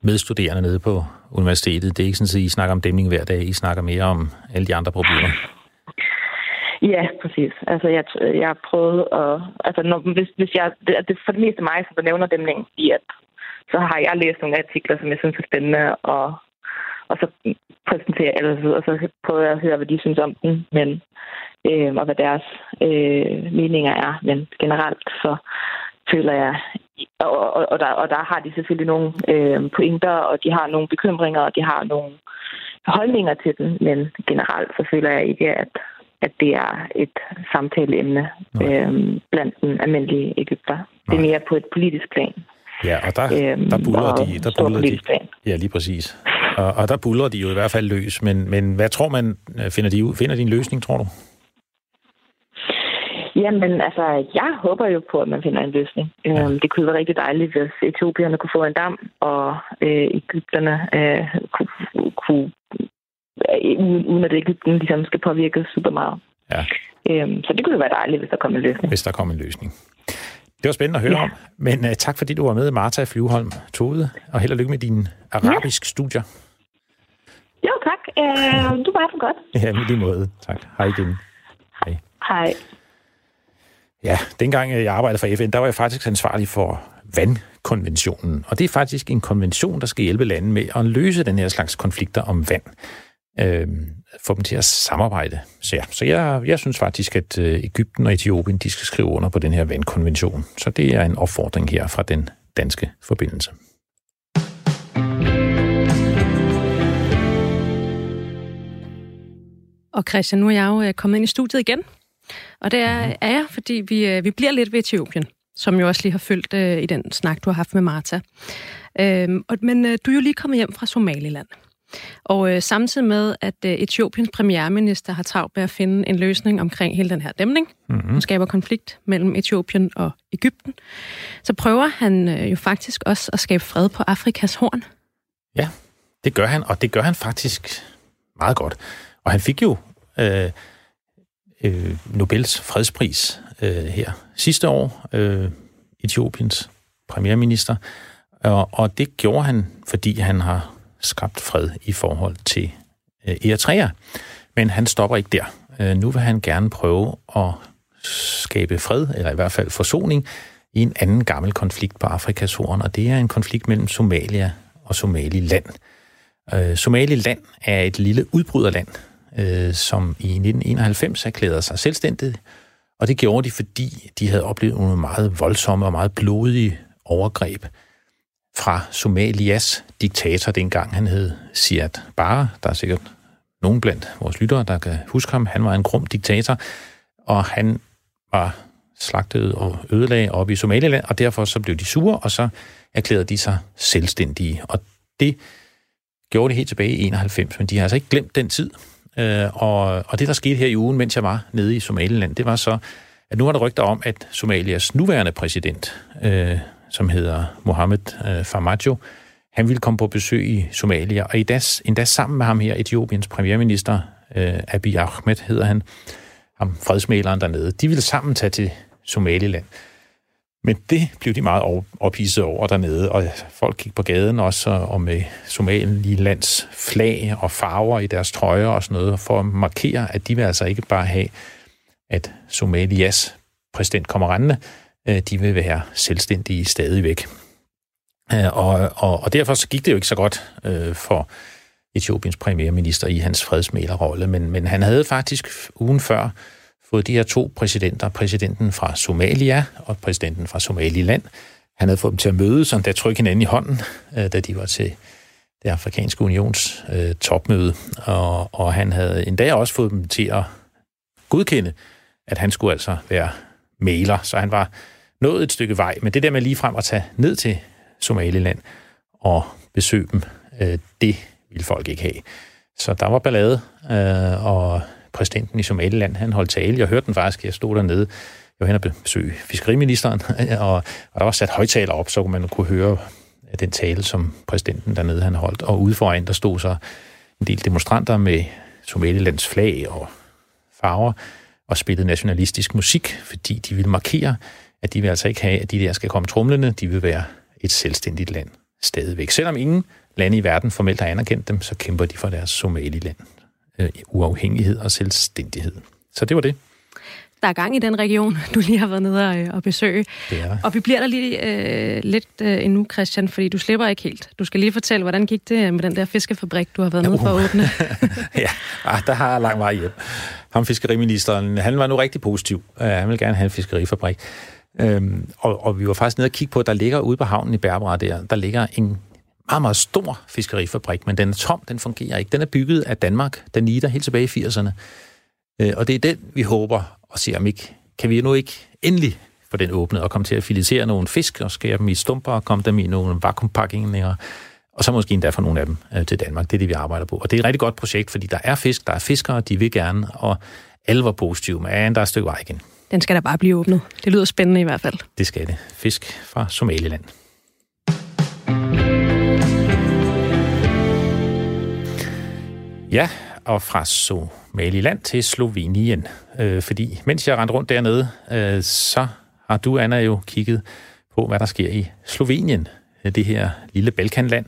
A: medstuderende nede på universitetet, det er ikke sådan, at I snakker om dæmning hver dag, I snakker mere om alle de andre problemer?
E: Ja, præcis. Altså, jeg, jeg har prøvet at... Altså, når, hvis, hvis jeg... Det, det er for det meste mig, som nævner dæmning, i at så har jeg læst nogle artikler, som jeg synes er spændende, og, og så præsenterer jeg det, og så prøver jeg at høre, hvad de synes om den, men, øh, og hvad deres øh, meninger er. Men generelt så føler jeg, og, og, og, der, og der har de selvfølgelig nogle øh, pointer, og de har nogle bekymringer, og de har nogle holdninger til den, men generelt så føler jeg ikke, at, at det er et samtaleemne øh, blandt den almindelige Ægypter. Det er mere på et politisk plan.
A: Ja, og der,
E: Øhm,
A: der buller
E: og
A: de. Der buller de.
E: plan.
A: Ja, lige præcis. Og, og der buller de jo i hvert fald løs. Men, men hvad tror man, øh, finder de, ud? finder de en løsning, tror du?
E: Jamen, altså, jeg håber jo på, at man finder en løsning. Ja. Øhm, det kunne være rigtig dejligt, hvis etiopierne kunne få en dam, og øh, Ægypterne øh, kunne, kunne øh, uden at Ægypten ligesom skal påvirke super meget.
A: Ja.
E: Øhm, så det kunne jo være dejligt, hvis der kom en løsning.
A: hvis der kom en løsning. Det var spændende at høre
E: Ja.
A: om. Men uh, tak fordi du var med, Martha Flyvholm Tode, og held og lykke med dine arabisk studier.
E: Jo, tak. Øh, du var så godt.
A: Ja, med lige måde. Tak. Hej igen. Hej.
E: Hej.
A: Ja, dengang øh, jeg arbejdede for FN, der var jeg faktisk ansvarlig for vandkonventionen. Og det er faktisk en konvention, der skal hjælpe lande med at løse den her slags konflikter om vand. Øh, få dem til at samarbejde. Så, ja, så jeg, jeg synes faktisk, at øh, Ægypten og Etiopien, de skal skrive under på den her vandkonvention. Så det er en opfordring her fra den danske forbindelse.
B: Og Christian, nu er jeg jo øh, kommet ind i studiet igen. Og det er, er jeg, fordi vi, øh, vi bliver lidt ved Etiopien, som jo også lige har følgt øh, i den snak, du har haft med Martha. Øhm, og, men øh, du er jo lige kommet hjem fra Somaliland. Og øh, samtidig med, at øh, Etiopiens premierminister har travlt med at finde en løsning omkring hele den her dæmning, mm-hmm. som skaber konflikt mellem Etiopien og Ægypten, så prøver han øh, jo faktisk også at skabe fred på Afrikas horn.
A: Ja, det gør han, og det gør han faktisk meget godt. Og han fik jo øh, øh, Nobels fredspris øh, her sidste år, øh, Etiopiens premierminister, og, og det gjorde han, fordi han har skabt fred i forhold til øh, Eritrea. Men han stopper ikke der. Øh, nu vil han gerne prøve at skabe fred, eller i hvert fald forsoning, i en anden gammel konflikt på Afrikas horn, og det er en konflikt mellem Somalia og Somaliland. Øh, Somaliland er et lille udbryderland, øh, som i 1991 erklærede sig selvstændige, og det gjorde de, fordi de havde oplevet nogle meget voldsomme og meget blodige overgreb fra Somalias diktator dengang. Han hed Siad Barre. Der er sikkert nogen blandt vores lyttere, der kan huske ham. Han var en grum diktator, og han var slagtet og ødelagt op i Somaliland, og derfor så blev de sure, og så erklærede de sig selvstændige. Og det gjorde det helt tilbage i 91, men de har altså ikke glemt den tid. Øh, og, og det, der skete her i ugen, mens jeg var nede i Somaliland, det var så, at nu var der rygter om, at Somalias nuværende præsident, øh, som hedder Mohammed øh, Farmajo, han ville komme på besøg i Somalia, og i das, endda sammen med ham her, Etiopiens premierminister, øh, Abiy Ahmed hedder han, ham fredsmæleren dernede, de ville sammen tage til Somaliland. Men det blev de meget ophidset over dernede, og folk gik på gaden også og med Somalilands flag og farver i deres trøjer og sådan noget, for at markere, at de vil altså ikke bare have, at Somalias præsident kommer rendende, øh, de vil være selvstændige stadigvæk. Øh, og, og, og derfor så gik det jo ikke så godt øh, for Etiopiens premierminister i hans fredsmælerrolle, men, men han havde faktisk ugen før fået de her to præsidenter, præsidenten fra Somalia og præsidenten fra Somaliland. Han havde fået dem til at mødes, og der trykke hinanden i hånden, øh, da de var til det afrikanske unions øh, topmøde. Og, og han havde endda også fået dem til at godkende, at han skulle altså være maler. Så han var nået et stykke vej. Men det der med lige frem at tage ned til Somaliland og besøge dem, øh, det ville folk ikke have. Så der var ballade, øh, og præsidenten i Somaliland, han holdt tale. Jeg hørte den faktisk, jeg stod dernede. Jeg var hen og besøg fiskeriministeren, *laughs* og, og der var sat højtaler op, så man kunne høre den tale, som præsidenten dernede han holdt. Og ude foran, der stod så en del demonstranter med Somalilands flag og farver. og spillede nationalistisk musik, fordi de ville markere, at de vil altså ikke have, at de der skal komme trumlende, de vil være et selvstændigt land stadigvæk. Selvom ingen lande i verden formelt har anerkendt dem, så kæmper de for deres Somaliland, øh, uafhængighed og selvstændighed. Så det var det.
B: Der er gang i den region, du lige har været nede og, og besøge.
A: Det er.
B: Og vi bliver der lige øh, lidt øh, endnu, Christian, fordi du slipper ikke helt. Du skal lige fortælle, hvordan gik det med den der fiskefabrik, du har været nede for at åbne? *laughs*
A: ja, ah, der har jeg lang vej hjem. Ham fiskeriministeren, han var nu rigtig positiv. Uh, han vil gerne have en fiskerifabrik. Øhm, og, og vi var faktisk nede og kigge på, at der ligger ude på havnen i Berbera der, der ligger en meget, meget stor fiskerifabrik, men den er tom, den fungerer ikke. Den er bygget af Danmark, den nider helt tilbage i 80'erne. Øh, og det er den, vi håber og ser om ikke, kan vi nu ikke endelig få den åbnet og komme til at filetere nogle fisk og skære dem i stumper og komme dem i nogle vakuumpakninger, og så måske endda få nogle af dem øh, til Danmark. Det er det, vi arbejder på. Og det er et rigtig godt projekt, fordi der er fisk, der er fiskere, de vil gerne, og alle var positive, men der er et stykke vej igen.
B: Den skal da bare blive åbnet. Det lyder spændende i hvert fald.
A: Det skal det. Fisk fra Somaliland. Ja, og fra Somaliland til Slovenien. Øh, fordi mens jeg rendte rundt dernede, øh, så har du, Anna, jo kigget på, hvad der sker i Slovenien. Det her lille Balkanland,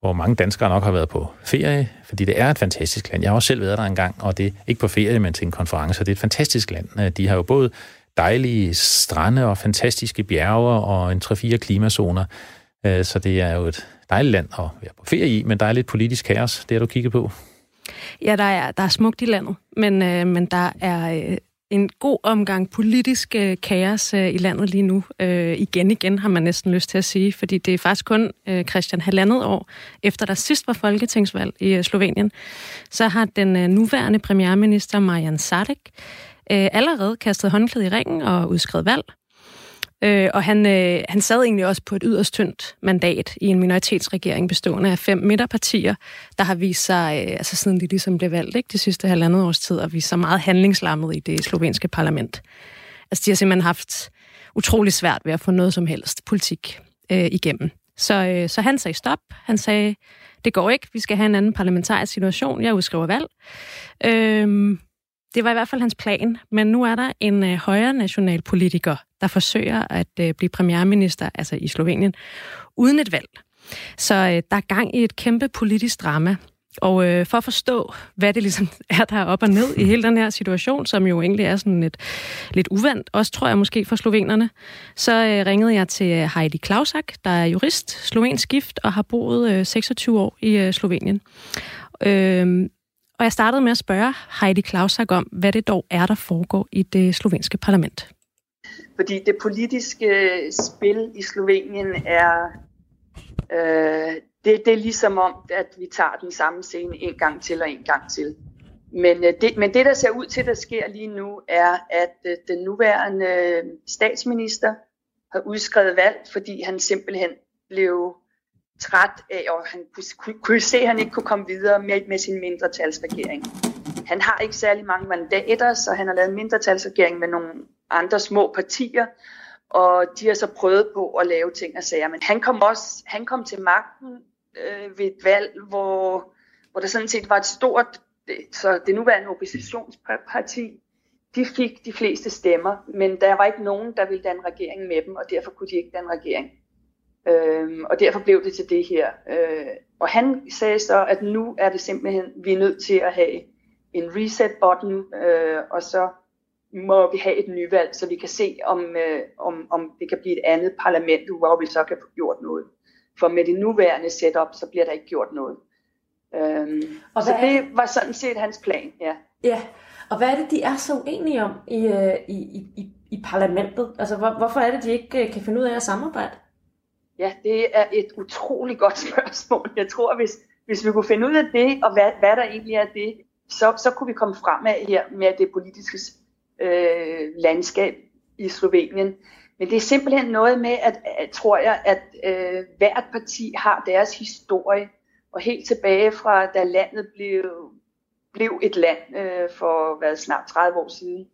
A: hvor mange danskere nok har været på ferie, fordi det er et fantastisk land. Jeg har også selv været der engang, og det er ikke på ferie, men til en konference. Det er et fantastisk land. Øh, de har jo både dejlige strande og fantastiske bjerge og en 3-4 klimazoner. Øh, så det er jo et dejligt land at være på ferie i, men der er lidt politisk kaos. Det har du kigget på.
B: Ja, der er, der er smukt i landet, men, øh, men der er øh, en god omgang politisk øh, kaos øh, i landet lige nu. Øh, igen igen har man næsten lyst til at sige, fordi det er faktisk kun øh, Christian halvandet år efter der sidst var folketingsvalg i øh, Slovenien, så har den øh, nuværende premierminister Marian Sadek øh, allerede kastet håndklæde i ringen og udskrevet valg. Øh, og han, øh, han sad egentlig også på et yderst tyndt mandat i en minoritetsregering bestående af fem midterpartier, der har vist sig, øh, altså siden de ligesom blev valgt ikke, de sidste halvandet års tid, og vist sig meget handlingslammet i det slovenske parlament. Altså de har simpelthen haft utrolig svært ved at få noget som helst politik øh, igennem. Så, øh, så han sagde stop. Han sagde, det går ikke, vi skal have en anden parlamentarisk situation. Jeg udskriver valg. Øh, det var i hvert fald hans plan, men nu er der en øh, højre national politiker, der forsøger at øh, blive premierminister, altså i Slovenien, uden et valg. Så øh, der er gang i et kæmpe politisk drama. Og øh, for at forstå, hvad det ligesom *laughs* er, der er op og ned i hele den her situation, som jo egentlig er sådan lidt, lidt uvandt, også tror jeg måske for slovenerne, så øh, ringede jeg til øh, Heidi Klausak, der er jurist, slovensk gift og har boet øh, 26 år i øh, Slovenien. Øh, og jeg startede med at spørge Heidi Klausak om, hvad det dog er, der foregår i det slovenske parlament.
F: Fordi det politiske øh, spil i Slovenien er, øh, det, det er ligesom om, at vi tager den samme scene en gang til og en gang til. Men, øh, det, men det, der ser ud til, der sker lige nu, er, at øh, den nuværende øh, statsminister har udskrevet valg, fordi han simpelthen blev træt af, og han kunne, kunne se, at han ikke kunne komme videre med, med sin mindretalsregering. Han har ikke særlig mange mandater, så han har lavet en mindretalsregering med nogle andre små partier, og de har så prøvet på at lave ting og sager. Men han kom også han kom til magten øh, ved et valg, hvor, hvor der sådan set var et stort, så det nuværende oppositionsparti, de fik de fleste stemmer, men der var ikke nogen, der ville danne regering med dem, og derfor kunne de ikke danne regering. Øhm, og derfor blev det til det her. Øh, og han sagde så, at nu er det simpelthen, vi er nødt til at have en reset button, øh, og så må vi have et nyvalg, så vi kan se, om, øh, om, om det kan blive et andet parlament, hvor vi så kan få gjort noget. For med det nuværende setup, så bliver der ikke gjort noget. Øhm, og så det var sådan set hans plan, ja.
B: Ja, og hvad er det, de er så uenige om i, øh, i, i, i parlamentet? Altså, hvor, hvorfor er det, de ikke øh, kan finde ud af at samarbejde?
F: Ja, det er et utroligt godt *laughs* spørgsmål. Jeg tror, hvis, hvis vi kunne finde ud af det, og hvad, hvad der egentlig er det, så, så kunne vi komme fremad her med det politiske øh, landskab i Slovenien. Men det er simpelthen noget med, at, at tror jeg, at øh, hvert parti har deres historie, og helt tilbage fra da landet blev, blev et land øh, for hvad, snart 30 år siden.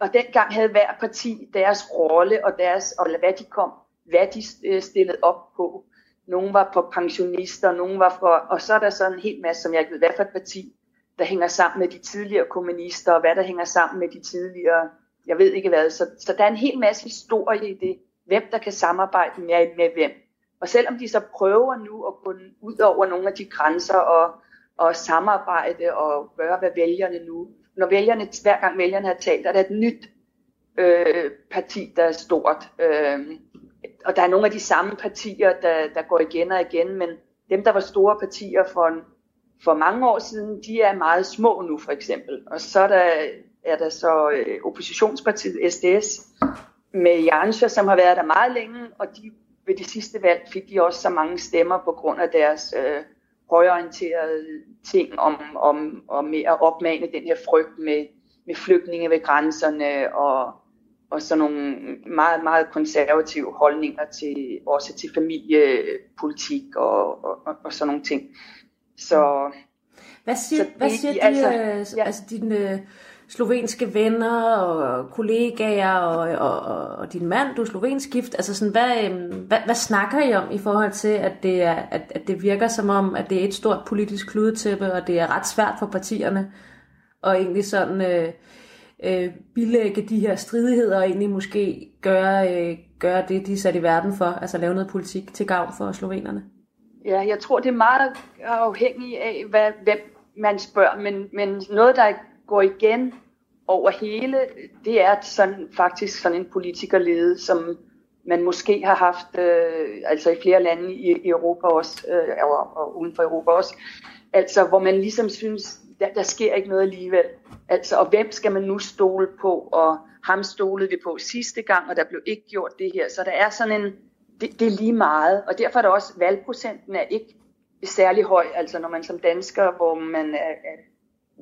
F: Og dengang havde hver parti deres rolle og deres og hvad de kom hvad de øh, stillede op på. Nogle var på pensionister, nogle var for, og så er der sådan en hel masse, som jeg ikke ved, hvad for et parti, der hænger sammen med de tidligere kommunister, og hvad der hænger sammen med de tidligere, jeg ved ikke hvad. Så, så der er en hel masse historie i det, hvem der kan samarbejde med, med hvem. Og selvom de så prøver nu at gå ud over nogle af de grænser og, og samarbejde og gøre, hvad vælgerne nu, når vælgerne, hver gang vælgerne har talt, er der et nyt øh, parti, der er stort. Øh, og der er nogle af de samme partier, der, der går igen og igen, men dem, der var store partier for, en, for mange år siden, de er meget små nu, for eksempel. Og så er der, er der så øh, oppositionspartiet SDS med Janscher, som har været der meget længe, og de ved de sidste valg fik de også så mange stemmer på grund af deres øh, højorienterede ting om, om, om at opmane den her frygt med, med flygtninge ved grænserne og, og sådan nogle meget, meget konservative holdninger til, også til familiepolitik og, og, og, og sådan nogle ting. Så,
B: hvad siger,
F: så det,
B: hvad siger de,
F: altså,
B: altså,
F: ja.
B: altså dine øh, slovenske venner og kollegaer og, og, og, og din mand, du er slovensk gift, altså sådan, hvad, øhm, hvad, hvad snakker I om i forhold til, at det, er, at, at det virker som om, at det er et stort politisk kludetæppe, og det er ret svært for partierne, og egentlig sådan øh, øh, bilægge de her stridigheder, og egentlig måske gøre, øh, gøre det, de er sat i verden for, altså lave noget politik til gavn for slovenerne?
F: Ja, jeg tror, det er meget afhængigt af, hvad, hvem man spørger, men, men noget, der går igen over hele, det er sådan, faktisk sådan en politikerlede, som man måske har haft, øh, altså i flere lande i, i Europa også, øh, og, og uden for Europa også, altså hvor man ligesom synes, der, der sker ikke noget alligevel. Altså, og hvem skal man nu stole på, og ham stolede vi på sidste gang, og der blev ikke gjort det her. Så der er sådan en, det, det er lige meget, og derfor er der også, valgprocenten er ikke særlig høj, altså når man som dansker, hvor man er, er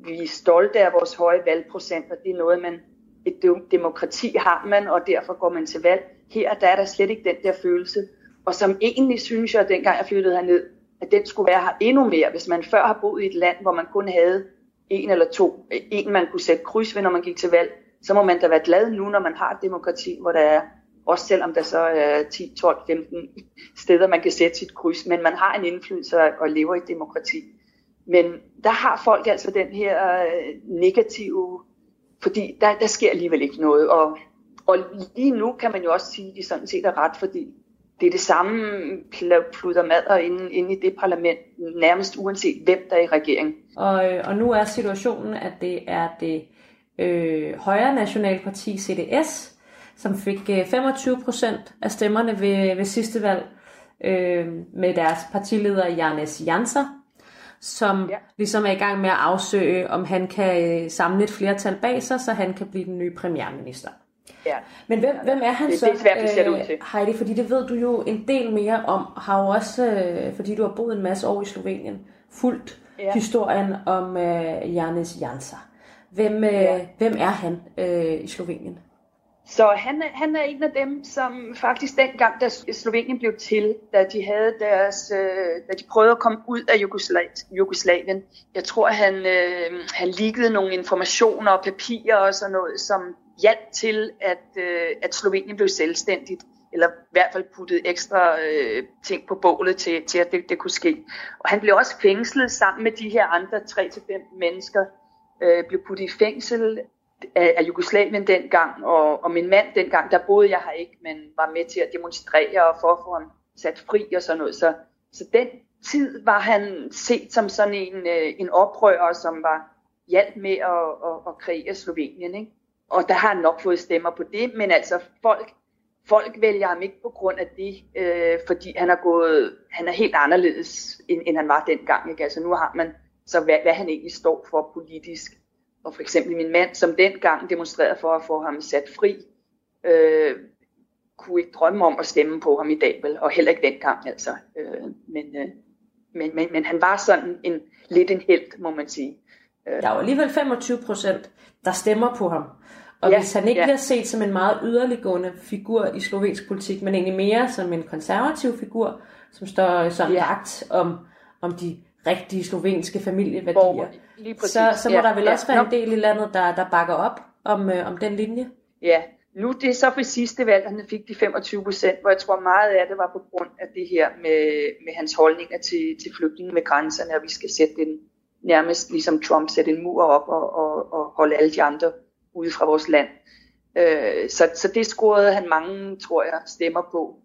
F: vi er stolte af vores høje valgprocent, og det er noget, man, et demokrati har man, og derfor går man til valg. Her der er der slet ikke den der følelse, og som egentlig synes jeg, dengang jeg flyttede herned, at den skulle være her endnu mere, hvis man før har boet i et land, hvor man kun havde en eller to, en man kunne sætte kryds ved, når man gik til valg, så må man da være glad nu, når man har et demokrati, hvor der er, også selvom der så er 10, 12, 15 steder, man kan sætte sit kryds, men man har en indflydelse og lever i et demokrati. Men der har folk altså den her øh, negative, fordi der, der sker alligevel ikke noget. Og, og lige nu kan man jo også sige, at de sådan set er ret, fordi det er det samme plutter madder inde, inde i det parlament, nærmest uanset hvem der er i regeringen.
B: Og, og nu er situationen, at det er det øh, højre nationalparti CDS, som fik øh, 25 procent af stemmerne ved, ved sidste valg, øh, med deres partileder Janes Janser, som ja. ligesom er i gang med at afsøge, om han kan øh, samle et flertal bag sig, så han kan blive den nye premierminister.
F: Ja.
B: Men hvem, hvem er han
F: det,
B: så,
F: det er svært, det ser det ud til.
B: Heidi? Fordi det ved du jo en del mere om, har jo også, øh, fordi du har boet en masse år i Slovenien, fuldt ja. historien om øh, Janis Jansa. Hvem, øh, ja. hvem er han øh, i Slovenien?
F: Så han, han er en af dem, som faktisk dengang, da Slovenien blev til, da de havde deres, øh, da de prøvede at komme ud af Jugoslavien, jeg tror, han, øh, han liggede nogle informationer og papirer og sådan noget, som hjalp til, at, øh, at Slovenien blev selvstændigt eller i hvert fald puttet ekstra øh, ting på bålet til, til at det, det kunne ske. Og han blev også fængslet sammen med de her andre 3-5 mennesker, øh, blev puttet i fængsel af, af Jugoslavien dengang, og, og min mand dengang, der boede jeg her ikke, men var med til at demonstrere og for at få ham sat fri og sådan noget. Så, så den tid var han set som sådan en, øh, en oprører, som var hjælp med at, at, at kreere Slovenien. Ikke? Og der har han nok fået stemmer på det, men altså folk, folk vælger ham ikke på grund af det, øh, fordi han er gået, han er helt anderledes, end, end han var dengang. Ikke? Altså nu har man så hvad, hvad han egentlig står for politisk. Og for eksempel min mand, som dengang demonstrerede for at få ham sat fri, øh, kunne ikke drømme om at stemme på ham i dag, vel? og heller ikke dengang altså. Øh, men, øh, men, men, men han var sådan en, lidt en held, må man sige. Øh.
B: Der er jo alligevel 25 procent, der stemmer på ham. Og ja, hvis han ikke ja. bliver set som en meget yderliggående figur i slovensk politik, men egentlig mere som en konservativ figur, som står sådan ja. vagt om, om de rigtige slovenske familieværdier, så, så må ja, der vel ja. også være en del i landet, der, der bakker op om, øh, om den linje?
F: Ja, nu det er så for sidste valg, han fik de 25 procent, hvor jeg tror meget af det var på grund af det her med, med hans holdninger til, til flygtninge med grænserne, og vi skal sætte den nærmest ligesom Trump sætte en mur op og, og, og holde alle de andre ude fra vores land. Øh, så, så det scorede han mange, tror jeg, stemmer på.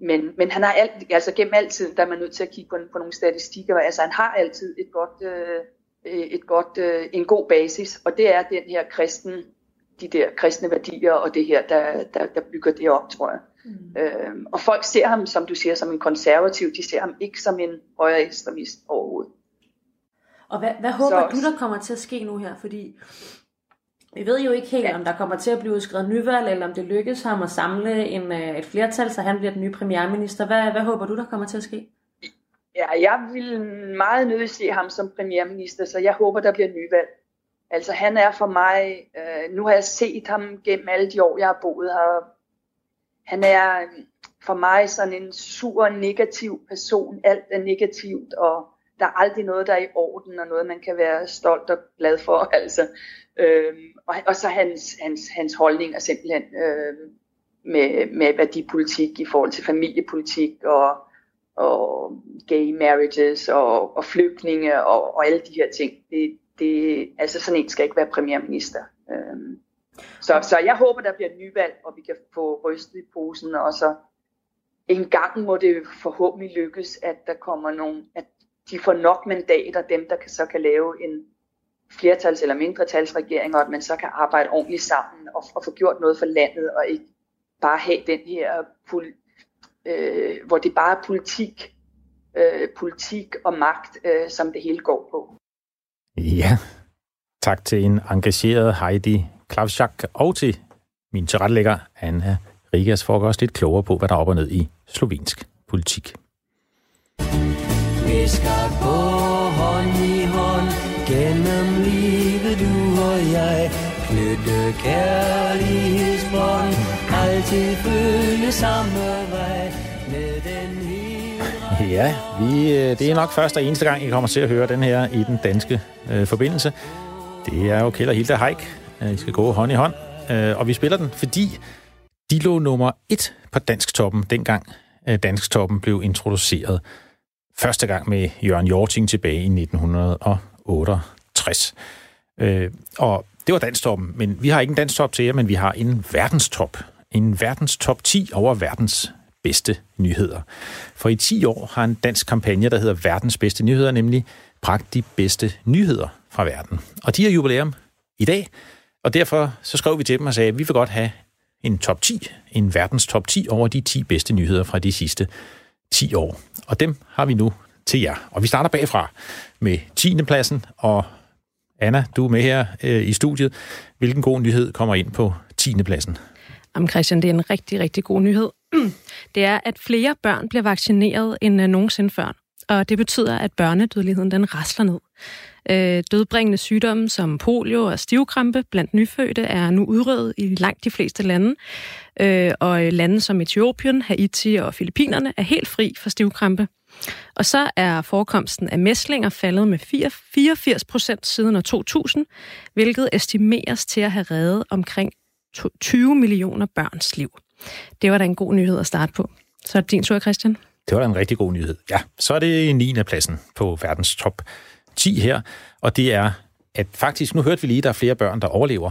F: Men, men han har alt, altså gennem altid, der er man nødt til at kigge på, på nogle statistikker, altså han har altid et godt, øh, et godt, øh, en god basis, og det er den her kristen, de der kristne værdier og det her, der, der, der bygger det op, tror jeg. Mm. Øh, og folk ser ham, som du siger, som en konservativ, de ser ham ikke som en højere ekstremist overhovedet.
G: Og hvad, hvad håber så, du, der kommer til at ske nu her? Fordi vi ved jo ikke helt, ja. om der kommer til at blive udskrevet nyvalg, eller om det lykkes ham at samle en, øh, et flertal, så han bliver den nye premierminister. Hvad, hvad håber du, der kommer til at ske?
F: Ja, jeg vil meget nødig se ham som premierminister, så jeg håber, der bliver nyvalg. Altså han er for mig, øh, nu har jeg set ham gennem alle de år, jeg har boet her. Han er for mig sådan en sur, negativ person. Alt er negativt, og der er aldrig noget, der er i orden, og noget, man kan være stolt og glad for. *laughs* Altså. Øh, og, og så hans, hans, hans holdning er simpelthen øh, med, med værdipolitik i forhold til familiepolitik og, og gay marriages og, og flygtninge og, og alle de her ting. Det, det, altså sådan en skal ikke være premierminister. Øh, så, så jeg håber, der bliver nyvalg, og vi kan få rystet i posen, og så en gang må det forhåbentlig lykkes, at der kommer nogen, at de får nok mandater, dem der kan, så kan lave en flertals- eller mindretalsregering, og at man så kan arbejde ordentligt sammen og, og få gjort noget for landet, og ikke bare have den her, øh, hvor det bare er politik, øh, politik og magt, øh, som det hele går på.
A: Ja, tak til en engageret Heidi Klavchak og til min tilrettelægger Anna Rigas for os lidt klogere på, hvad der er op og ned i slovensk politik. Vi skal gå hånd i hånd gennem blive du og jeg. Knytte kærlighedsbånd, altid følge samme vej med den Ja, vi, øh, det er nok første og eneste gang, I kommer til at høre den her i den danske øh, forbindelse. Det er jo Kjell og Hilda Haik. Øh, I skal gå hånd i hånd. Øh, og vi spiller den, fordi de lå nummer et på Dansktoppen, dengang øh, Dansktoppen blev introduceret. Første gang med Jørgen Jorting tilbage i 60. Øh, og det var danstoppen, men vi har ikke en danstop til jer, men vi har en verdenstop. En verdenstop 10 over verdens bedste nyheder. For i 10 år har en dansk kampagne, der hedder Verdens bedste nyheder, nemlig bragt de bedste nyheder fra verden. Og de har jubilæum i dag, og derfor så skrev vi til dem og sagde, at vi vil godt have en top 10, en verdens top 10 over de 10 bedste nyheder fra de sidste 10 år. Og dem har vi nu til jer. Og vi starter bagfra med 10. pladsen, og Anna, du er med her øh, i studiet. Hvilken god nyhed kommer ind på 10. pladsen?
B: Jamen Christian, det er en rigtig, rigtig god nyhed. *clears throat* Det er, at flere børn bliver vaccineret end øh, nogensinde før. Og det betyder, at børnedødeligheden den rasler ned. Øh, dødbringende sygdomme som polio og stivkrampe blandt nyfødte er nu udryddet i langt de fleste lande. Øh, og lande som Etiopien, Haiti og Filippinerne er helt fri for stivkrampe. Og så er forekomsten af mæslinger faldet med 84 procent siden år 2000, hvilket estimeres til at have reddet omkring 20 millioner børns liv. Det var da en god nyhed at starte på. Så er det din tur, Christian.
A: Det var da en rigtig god nyhed. Ja, så er det 9. pladsen på verdens top 10 her, og det er, at faktisk, nu hørte vi lige, at der er flere børn, der overlever,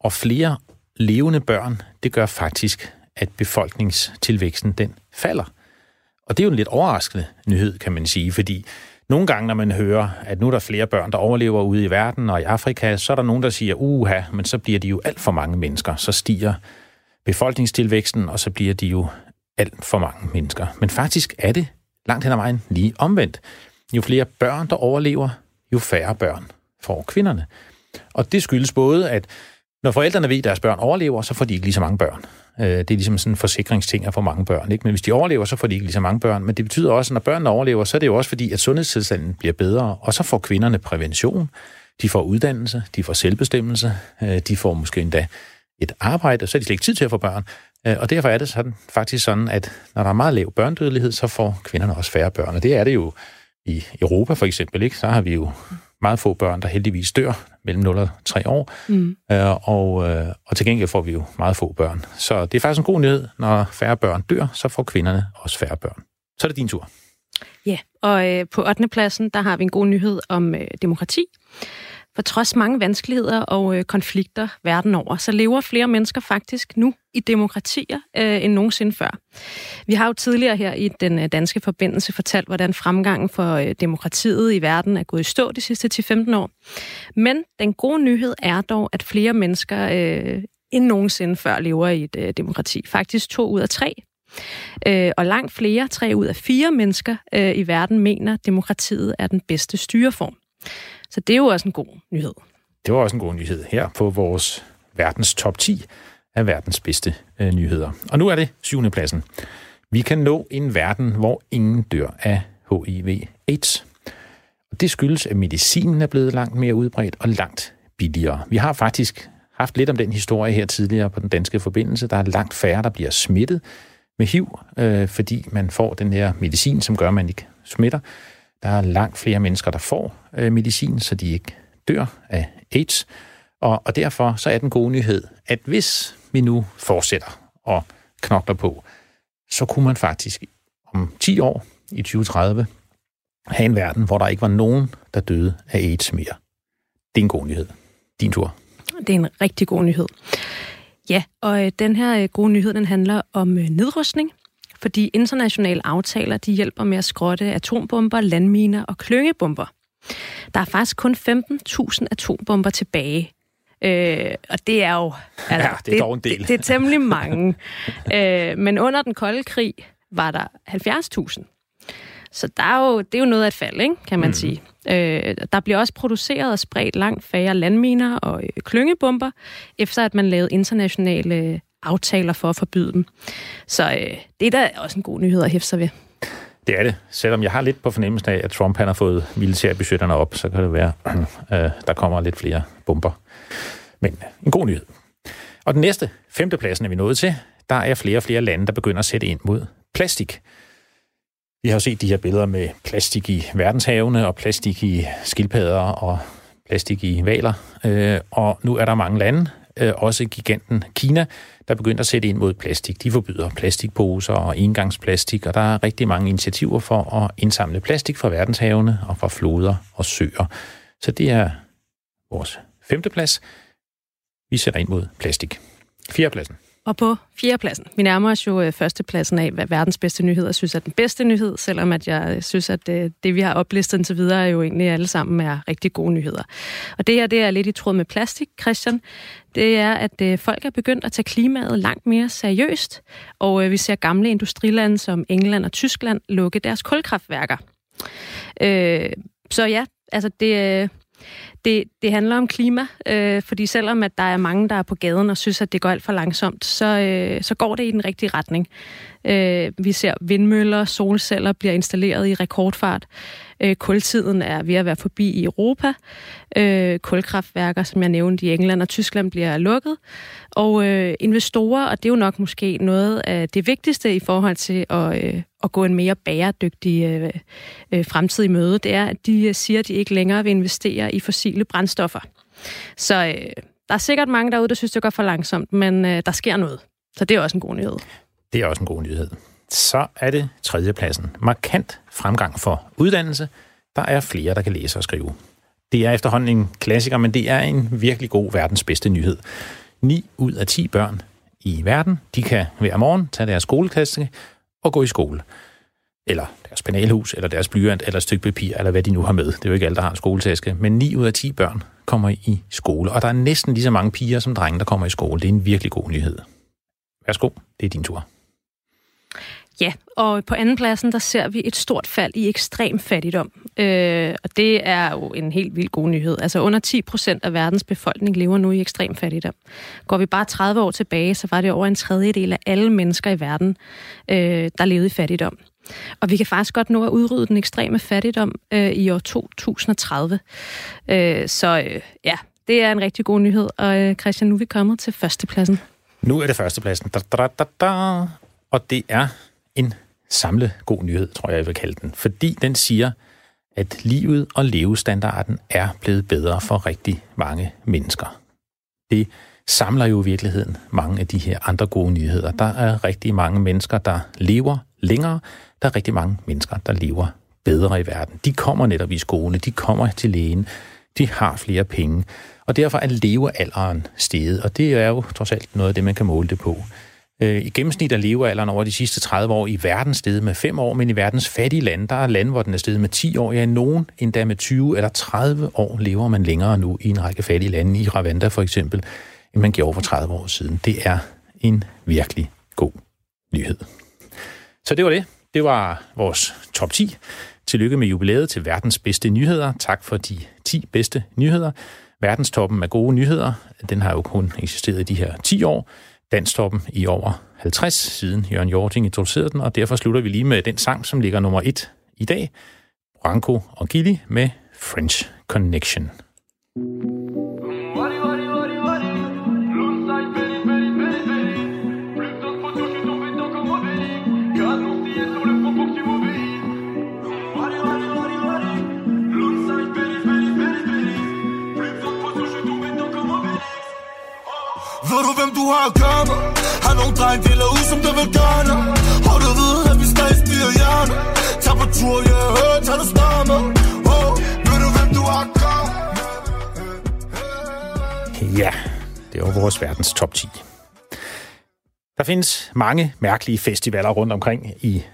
A: og flere levende børn, det gør faktisk, at befolkningstilvæksten den falder. Og det er jo en lidt overraskende nyhed, kan man sige, fordi nogle gange, når man hører, at nu er der flere børn, der overlever ude i verden og i Afrika, så er der nogen, der siger, uha, men så bliver de jo alt for mange mennesker. Så stiger befolkningstilvæksten, og så bliver de jo alt for mange mennesker. Men faktisk er det langt hen ad vejen lige omvendt. Jo flere børn, der overlever, jo færre børn får kvinderne. Og det skyldes både, at når forældrene ved, at deres børn overlever, så får de ikke lige så mange børn. Øh, det er ligesom sådan en forsikringsting at få mange børn. Ikke? Men hvis de overlever, så får de ikke lige så mange børn. Men det betyder også, at når børnene overlever, så er det jo også fordi, at sundhedstilstanden bliver bedre, og så får kvinderne prævention, de får uddannelse, de får selvbestemmelse, øh, de får måske endda et arbejde, og så er de slet ikke tid til at få børn. Øh, og derfor er det sådan, faktisk sådan, at når der er meget lav børnedødelighed, så får kvinderne også færre børn. Og det er det jo i Europa for eksempel, ikke? så har vi jo meget få børn, der heldigvis dør mellem 0 og 3 år, mm. øh, og, øh, og til gengæld får vi jo meget få børn. Så det er faktisk en god nyhed, når færre børn dør, så får kvinderne også færre børn. Så er det din tur.
B: Ja, og øh, på 8. pladsen, der har vi en god nyhed om øh, demokrati. For trods mange vanskeligheder og øh, konflikter verden over, så lever flere mennesker faktisk nu i demokratier øh, end nogensinde før. Vi har jo tidligere her i den øh, danske forbindelse fortalt, hvordan fremgangen for øh, demokratiet i verden er gået i stå de sidste 10-15 år. Men den gode nyhed er dog, at flere mennesker øh, end nogensinde før lever i et øh, demokrati. Faktisk to ud af tre. Øh, og langt flere, tre ud af fire mennesker øh, i verden, mener, at demokratiet er den bedste styreform. Så det er jo også en god nyhed.
A: Det var også en god nyhed her på vores verdens top 10 af verdens bedste øh, nyheder. Og nu er det syvende pladsen. Vi kan nå en verden, hvor ingen dør af HIV-AIDS. Og det skyldes, at medicinen er blevet langt mere udbredt og langt billigere. Vi har faktisk haft lidt om den historie her tidligere på den danske forbindelse. Der er langt færre, der bliver smittet med HIV, øh, fordi man får den her medicin, som gør, at man ikke smitter. Der er langt flere mennesker, der får øh, medicin, så de ikke dør af AIDS. Og, og derfor så er den gode nyhed, at hvis vi nu fortsætter og knokler på, så kunne man faktisk om 10 år, i 2030, have en verden, hvor der ikke var nogen, der døde af AIDS mere. Det er en god nyhed. Din tur.
B: Det er en rigtig god nyhed. Ja, og øh, den her øh, gode nyhed, den handler om øh, nedrustning, fordi internationale aftaler, de hjælper med at skrotte atombomber, landminer og klyngebomber. Der er faktisk kun 15.000 atombomber tilbage. Øh, og det er jo...
A: Altså, ja, det er dog en del.
B: Det, det er temmelig mange. *laughs* øh, men under den kolde krig var der 70.000. Så der er jo, det er jo noget af et fald, ikke, kan man mm. sige. Øh, der bliver også produceret og spredt langt færre landminer og øh, klyngebomber, efter at man lavede internationale aftaler for at forbyde dem. Så øh, det er da også en god nyhed at hæfte sig ved.
A: Det er det. Selvom jeg har lidt på fornemmelsen af, at Trump han har fået militærbudgetterne op, så kan det være, *clears throat* øh, der kommer lidt flere bomber. Men øh, en god nyhed. Og den næste, femtepladsen er vi nået til. Der er flere og flere lande, der begynder at sætte ind mod plastik. Vi har jo set de her billeder med plastik i verdenshavene, og plastik i skildpadder, og plastik i valer. Øh, og nu er der mange lande, øh, også giganten Kina, der begynder at sætte ind mod plastik. De forbyder plastikposer og engangsplastik, og der er rigtig mange initiativer for at indsamle plastik fra verdenshavene og fra floder og søer. Så det er vores femte plads. Vi sætter ind mod plastik. Fjerdepladsen.
B: Og på fjerdepladsen. Vi nærmer os jo øh, førstepladsen af, hvad verdens bedste nyheder synes er den bedste nyhed, selvom at jeg øh, synes, at det, det vi har oplistet indtil videre, er jo egentlig alle sammen er rigtig gode nyheder. Og det her, det er lidt i tråd med plastik, Christian. Det er, at folk er begyndt at tage klimaet langt mere seriøst, og vi ser gamle industrilande som England og Tyskland lukke deres kulkraftværker. Øh, så ja, altså det, det, det handler om klima, øh, fordi selvom at der er mange, der er på gaden og synes, at det går alt for langsomt, så, øh, så går det i den rigtige retning. Øh, vi ser vindmøller, solceller bliver installeret i rekordfart. Øh, kultiden er ved at være forbi i Europa. Øh, kulkraftværker, som jeg nævnte i England og Tyskland, bliver lukket. Og øh, investorer, og det er jo nok måske noget af det vigtigste i forhold til at, øh, at gå en mere bæredygtig øh, øh, fremtid i møde, det er, at de øh, siger, at de ikke længere vil investere i fossile brændstoffer. Så øh, der er sikkert mange derude, der synes, det går for langsomt, men øh, der sker noget. Så det er også en god nyhed.
A: Det er også en god nyhed. Så er det tredjepladsen. Markant fremgang for uddannelse. Der er flere, der kan læse og skrive. Det er efterhånden en klassiker, men det er en virkelig god verdens bedste nyhed. 9 ud af 10 børn i verden, de kan hver morgen tage deres skoleklasse og gå i skole. Eller deres penalhus, eller deres blyant, eller et stykke papir, eller hvad de nu har med. Det er jo ikke alle, der har en skoletaske. Men 9 ud af 10 børn kommer i skole, og der er næsten lige så mange piger som drenge, der kommer i skole. Det er en virkelig god nyhed. Værsgo, det er din tur.
B: Ja, og på anden pladsen, der ser vi et stort fald i ekstrem fattigdom. Øh, og det er jo en helt vild god nyhed. Altså under 10 procent af verdens befolkning lever nu i ekstrem fattigdom. Går vi bare 30 år tilbage, så var det over en tredjedel af alle mennesker i verden, øh, der levede i fattigdom. Og vi kan faktisk godt nå at udrydde den ekstreme fattigdom øh, i år 2030. Øh, så øh, ja, det er en rigtig god nyhed. Og øh, Christian, nu er vi kommet til førstepladsen.
A: Nu er det førstepladsen. Da, da, da, da. Og det er en samle god nyhed, tror jeg, jeg vil kalde den. Fordi den siger, at livet og levestandarden er blevet bedre for rigtig mange mennesker. Det samler jo i virkeligheden mange af de her andre gode nyheder. Der er rigtig mange mennesker, der lever længere, Der er rigtig mange mennesker, der lever bedre i verden. De kommer netop i skole, de kommer til lægen, de har flere penge. Og derfor er levealderen steget, og det er jo trods alt noget af det, man kan måle det på. Øh, I gennemsnit er levealderen over de sidste 30 år i verden steget med 5 år, men i verdens fattige lande, der er lande, hvor den er steget med 10 år. Ja, nogen endda med 20 eller 30 år lever man længere nu i en række fattige lande, i Rwanda for eksempel, end man gjorde for 30 år siden. Det er en virkelig god nyhed. Så det var det. Det var vores top 10. Tillykke med jubilæet til verdens bedste nyheder. Tak for de 10 bedste nyheder. Verdenstoppen af gode nyheder, den har jo kun eksisteret i de her 10 år. Danstoppen i over 50 siden Jørgen Jorting introducerede den, og derfor slutter vi lige med den sang, som ligger nummer 1 i dag. Branko og Gilly med French Connection.
H: Wari wari wari wari L'onside very Plus je suis tombé comme
I: Ved du hvem du har at gøre med? Har nogle dreng deler ud som der vil gerne Og du ved at vi stadig spiger hjerne Tag på tur, jeg yeah, tag du snart med oh, Ved du hvem du har at gøre
A: Ja, det var vores verdens top 10. Der findes mange mærkelige festivaler rundt omkring i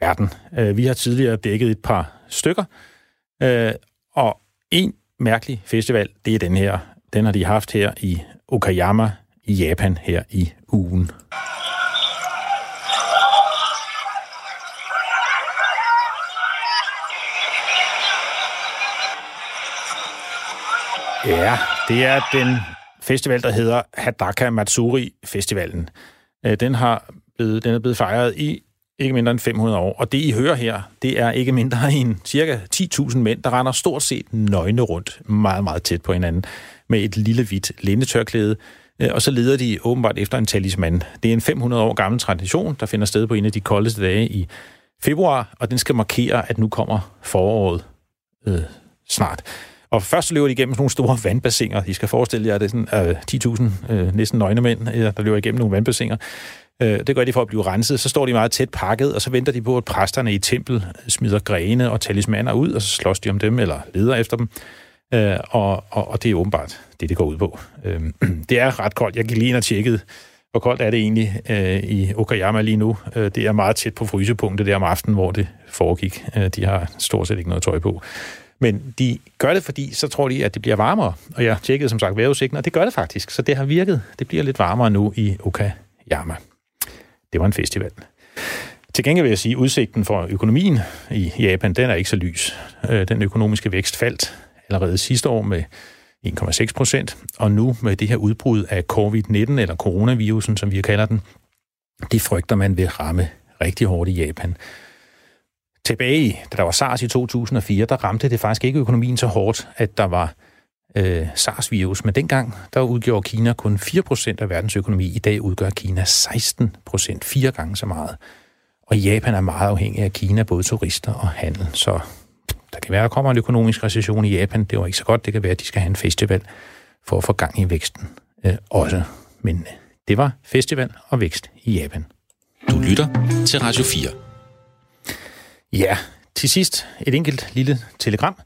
A: verden. Øh, vi har tidligere dækket et par stykker, øh, og en mærkelig festival, det er den her. Den har de haft her i Okayama i Japan her i ugen. Ja, det er den festival, der hedder Hadaka Matsuri Festivalen. Øh, den, har blevet, den er blevet fejret i ikke mindre end 500 år. Og det, I hører her, det er ikke mindre end cirka 10.000 mænd, der render stort set nøgne rundt, meget, meget tæt på hinanden, med et lille hvidt lindetørklæde. Øh, Og så leder de åbenbart efter en talisman. Det er en 500 år gammel tradition, der finder sted på en af de koldeste dage i februar, og den skal markere, at nu kommer foråret øh, snart. Og først løber de igennem sådan nogle store *laughs* vandbassiner. I skal forestille jer, at det er sådan øh, 10.000 øh, næsten nøgnemænd, øh, der løber igennem nogle vandbassiner. Øh, det gør de for at blive renset. Så står de meget tæt pakket, og så venter de på, at præsterne i tempel smider grene og talismaner ud, og så slås de om dem, eller leder efter dem. Øh, og, og, og det er åbenbart det, det går ud på. Øh, *clears throat* det er ret koldt. Jeg gik lige ind og tjekkede, hvor koldt er det egentlig øh, i Okayama lige nu. Øh, det er meget tæt på frysepunktet der om aftenen, hvor det foregik. Øh, de har stort set ikke noget tøj på. Men de gør det, fordi så tror de, at det bliver varmere. Og jeg tjekkede som sagt vejrudsigten, og det gør det faktisk. Så det har virket. Det bliver lidt varmere nu i Okayama. Det var en festival. Til gengæld vil jeg sige, at udsigten for økonomien i Japan, den er ikke så lys. Øh, den økonomiske vækst faldt allerede sidste år med 1,6 procent, og nu med det her udbrud af covid-19, eller coronavirusen, som vi kalder den, det frygter man vil ramme rigtig hårdt i Japan. Tilbage da der var SARS i 2004, der ramte det faktisk ikke økonomien så hårdt, at der var øh, SARS-virus. Men dengang, der udgjorde Kina kun 4% af verdens økonomi. I dag udgør Kina 16%, fire gange så meget. Og Japan er meget afhængig af Kina, både turister og handel. Så kan være, at der kommer en økonomisk recession i Japan. Det var ikke så godt. Det kan være, at de skal have en festival for at få gang i væksten øh, også. Men øh, det var festival og vækst i Japan.
D: Du lytter til Radio 4.
A: Ja, til sidst et enkelt lille telegram.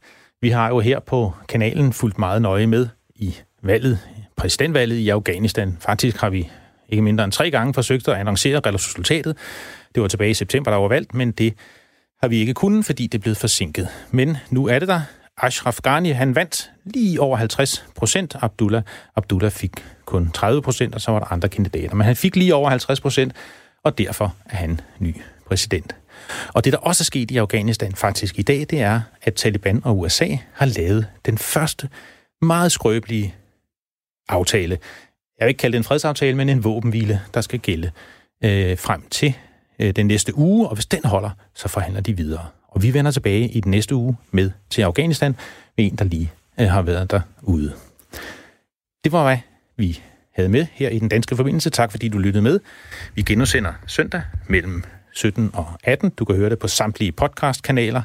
A: Vi har jo her på kanalen fulgt meget nøje med i valget, præsidentvalget i Afghanistan. Faktisk har vi ikke mindre end tre gange forsøgt at annoncere resultatet. Det var tilbage i september, der var valgt, men det har vi ikke kunnet, fordi det er blevet forsinket. Men nu er det der. Ashraf Ghani, han vandt lige over 50 procent. Abdullah, Abdullah fik kun 30 procent, og så var der andre kandidater. Men han fik lige over 50 procent, og derfor er han ny præsident. Og det, der også er sket i Afghanistan faktisk i dag, det er, at Taliban og USA har lavet den første meget skrøbelige aftale. Jeg vil ikke kalde det en fredsaftale, men en våbenhvile, der skal gælde øh, frem til øh, den næste uge, og hvis den holder, så forhandler de videre. Og vi vender tilbage i den næste uge med til Afghanistan med en, der lige øh, har været derude. Det var, hvad vi havde med her i den danske forbindelse. Tak fordi du lyttede med. Vi genudsender søndag mellem 17 og 18. Du kan høre det på samtlige podcastkanaler,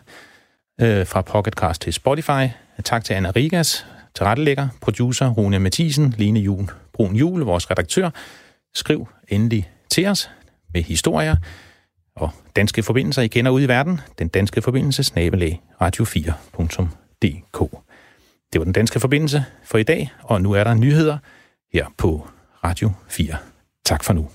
A: øh, fra Pocketcast til Spotify. Tak til Anna Rigas, tilrettelægger, producer Rune Mathisen, Line Jul, Brun Jul, vores redaktør. Skriv endelig til os med historier. Og danske forbindelser, I kender ude i verden, den danske forbindelse, snabelag, radio4.dk. Det var den danske forbindelse for i dag, og nu er der nyheder her på Radio 4. Tak for nu.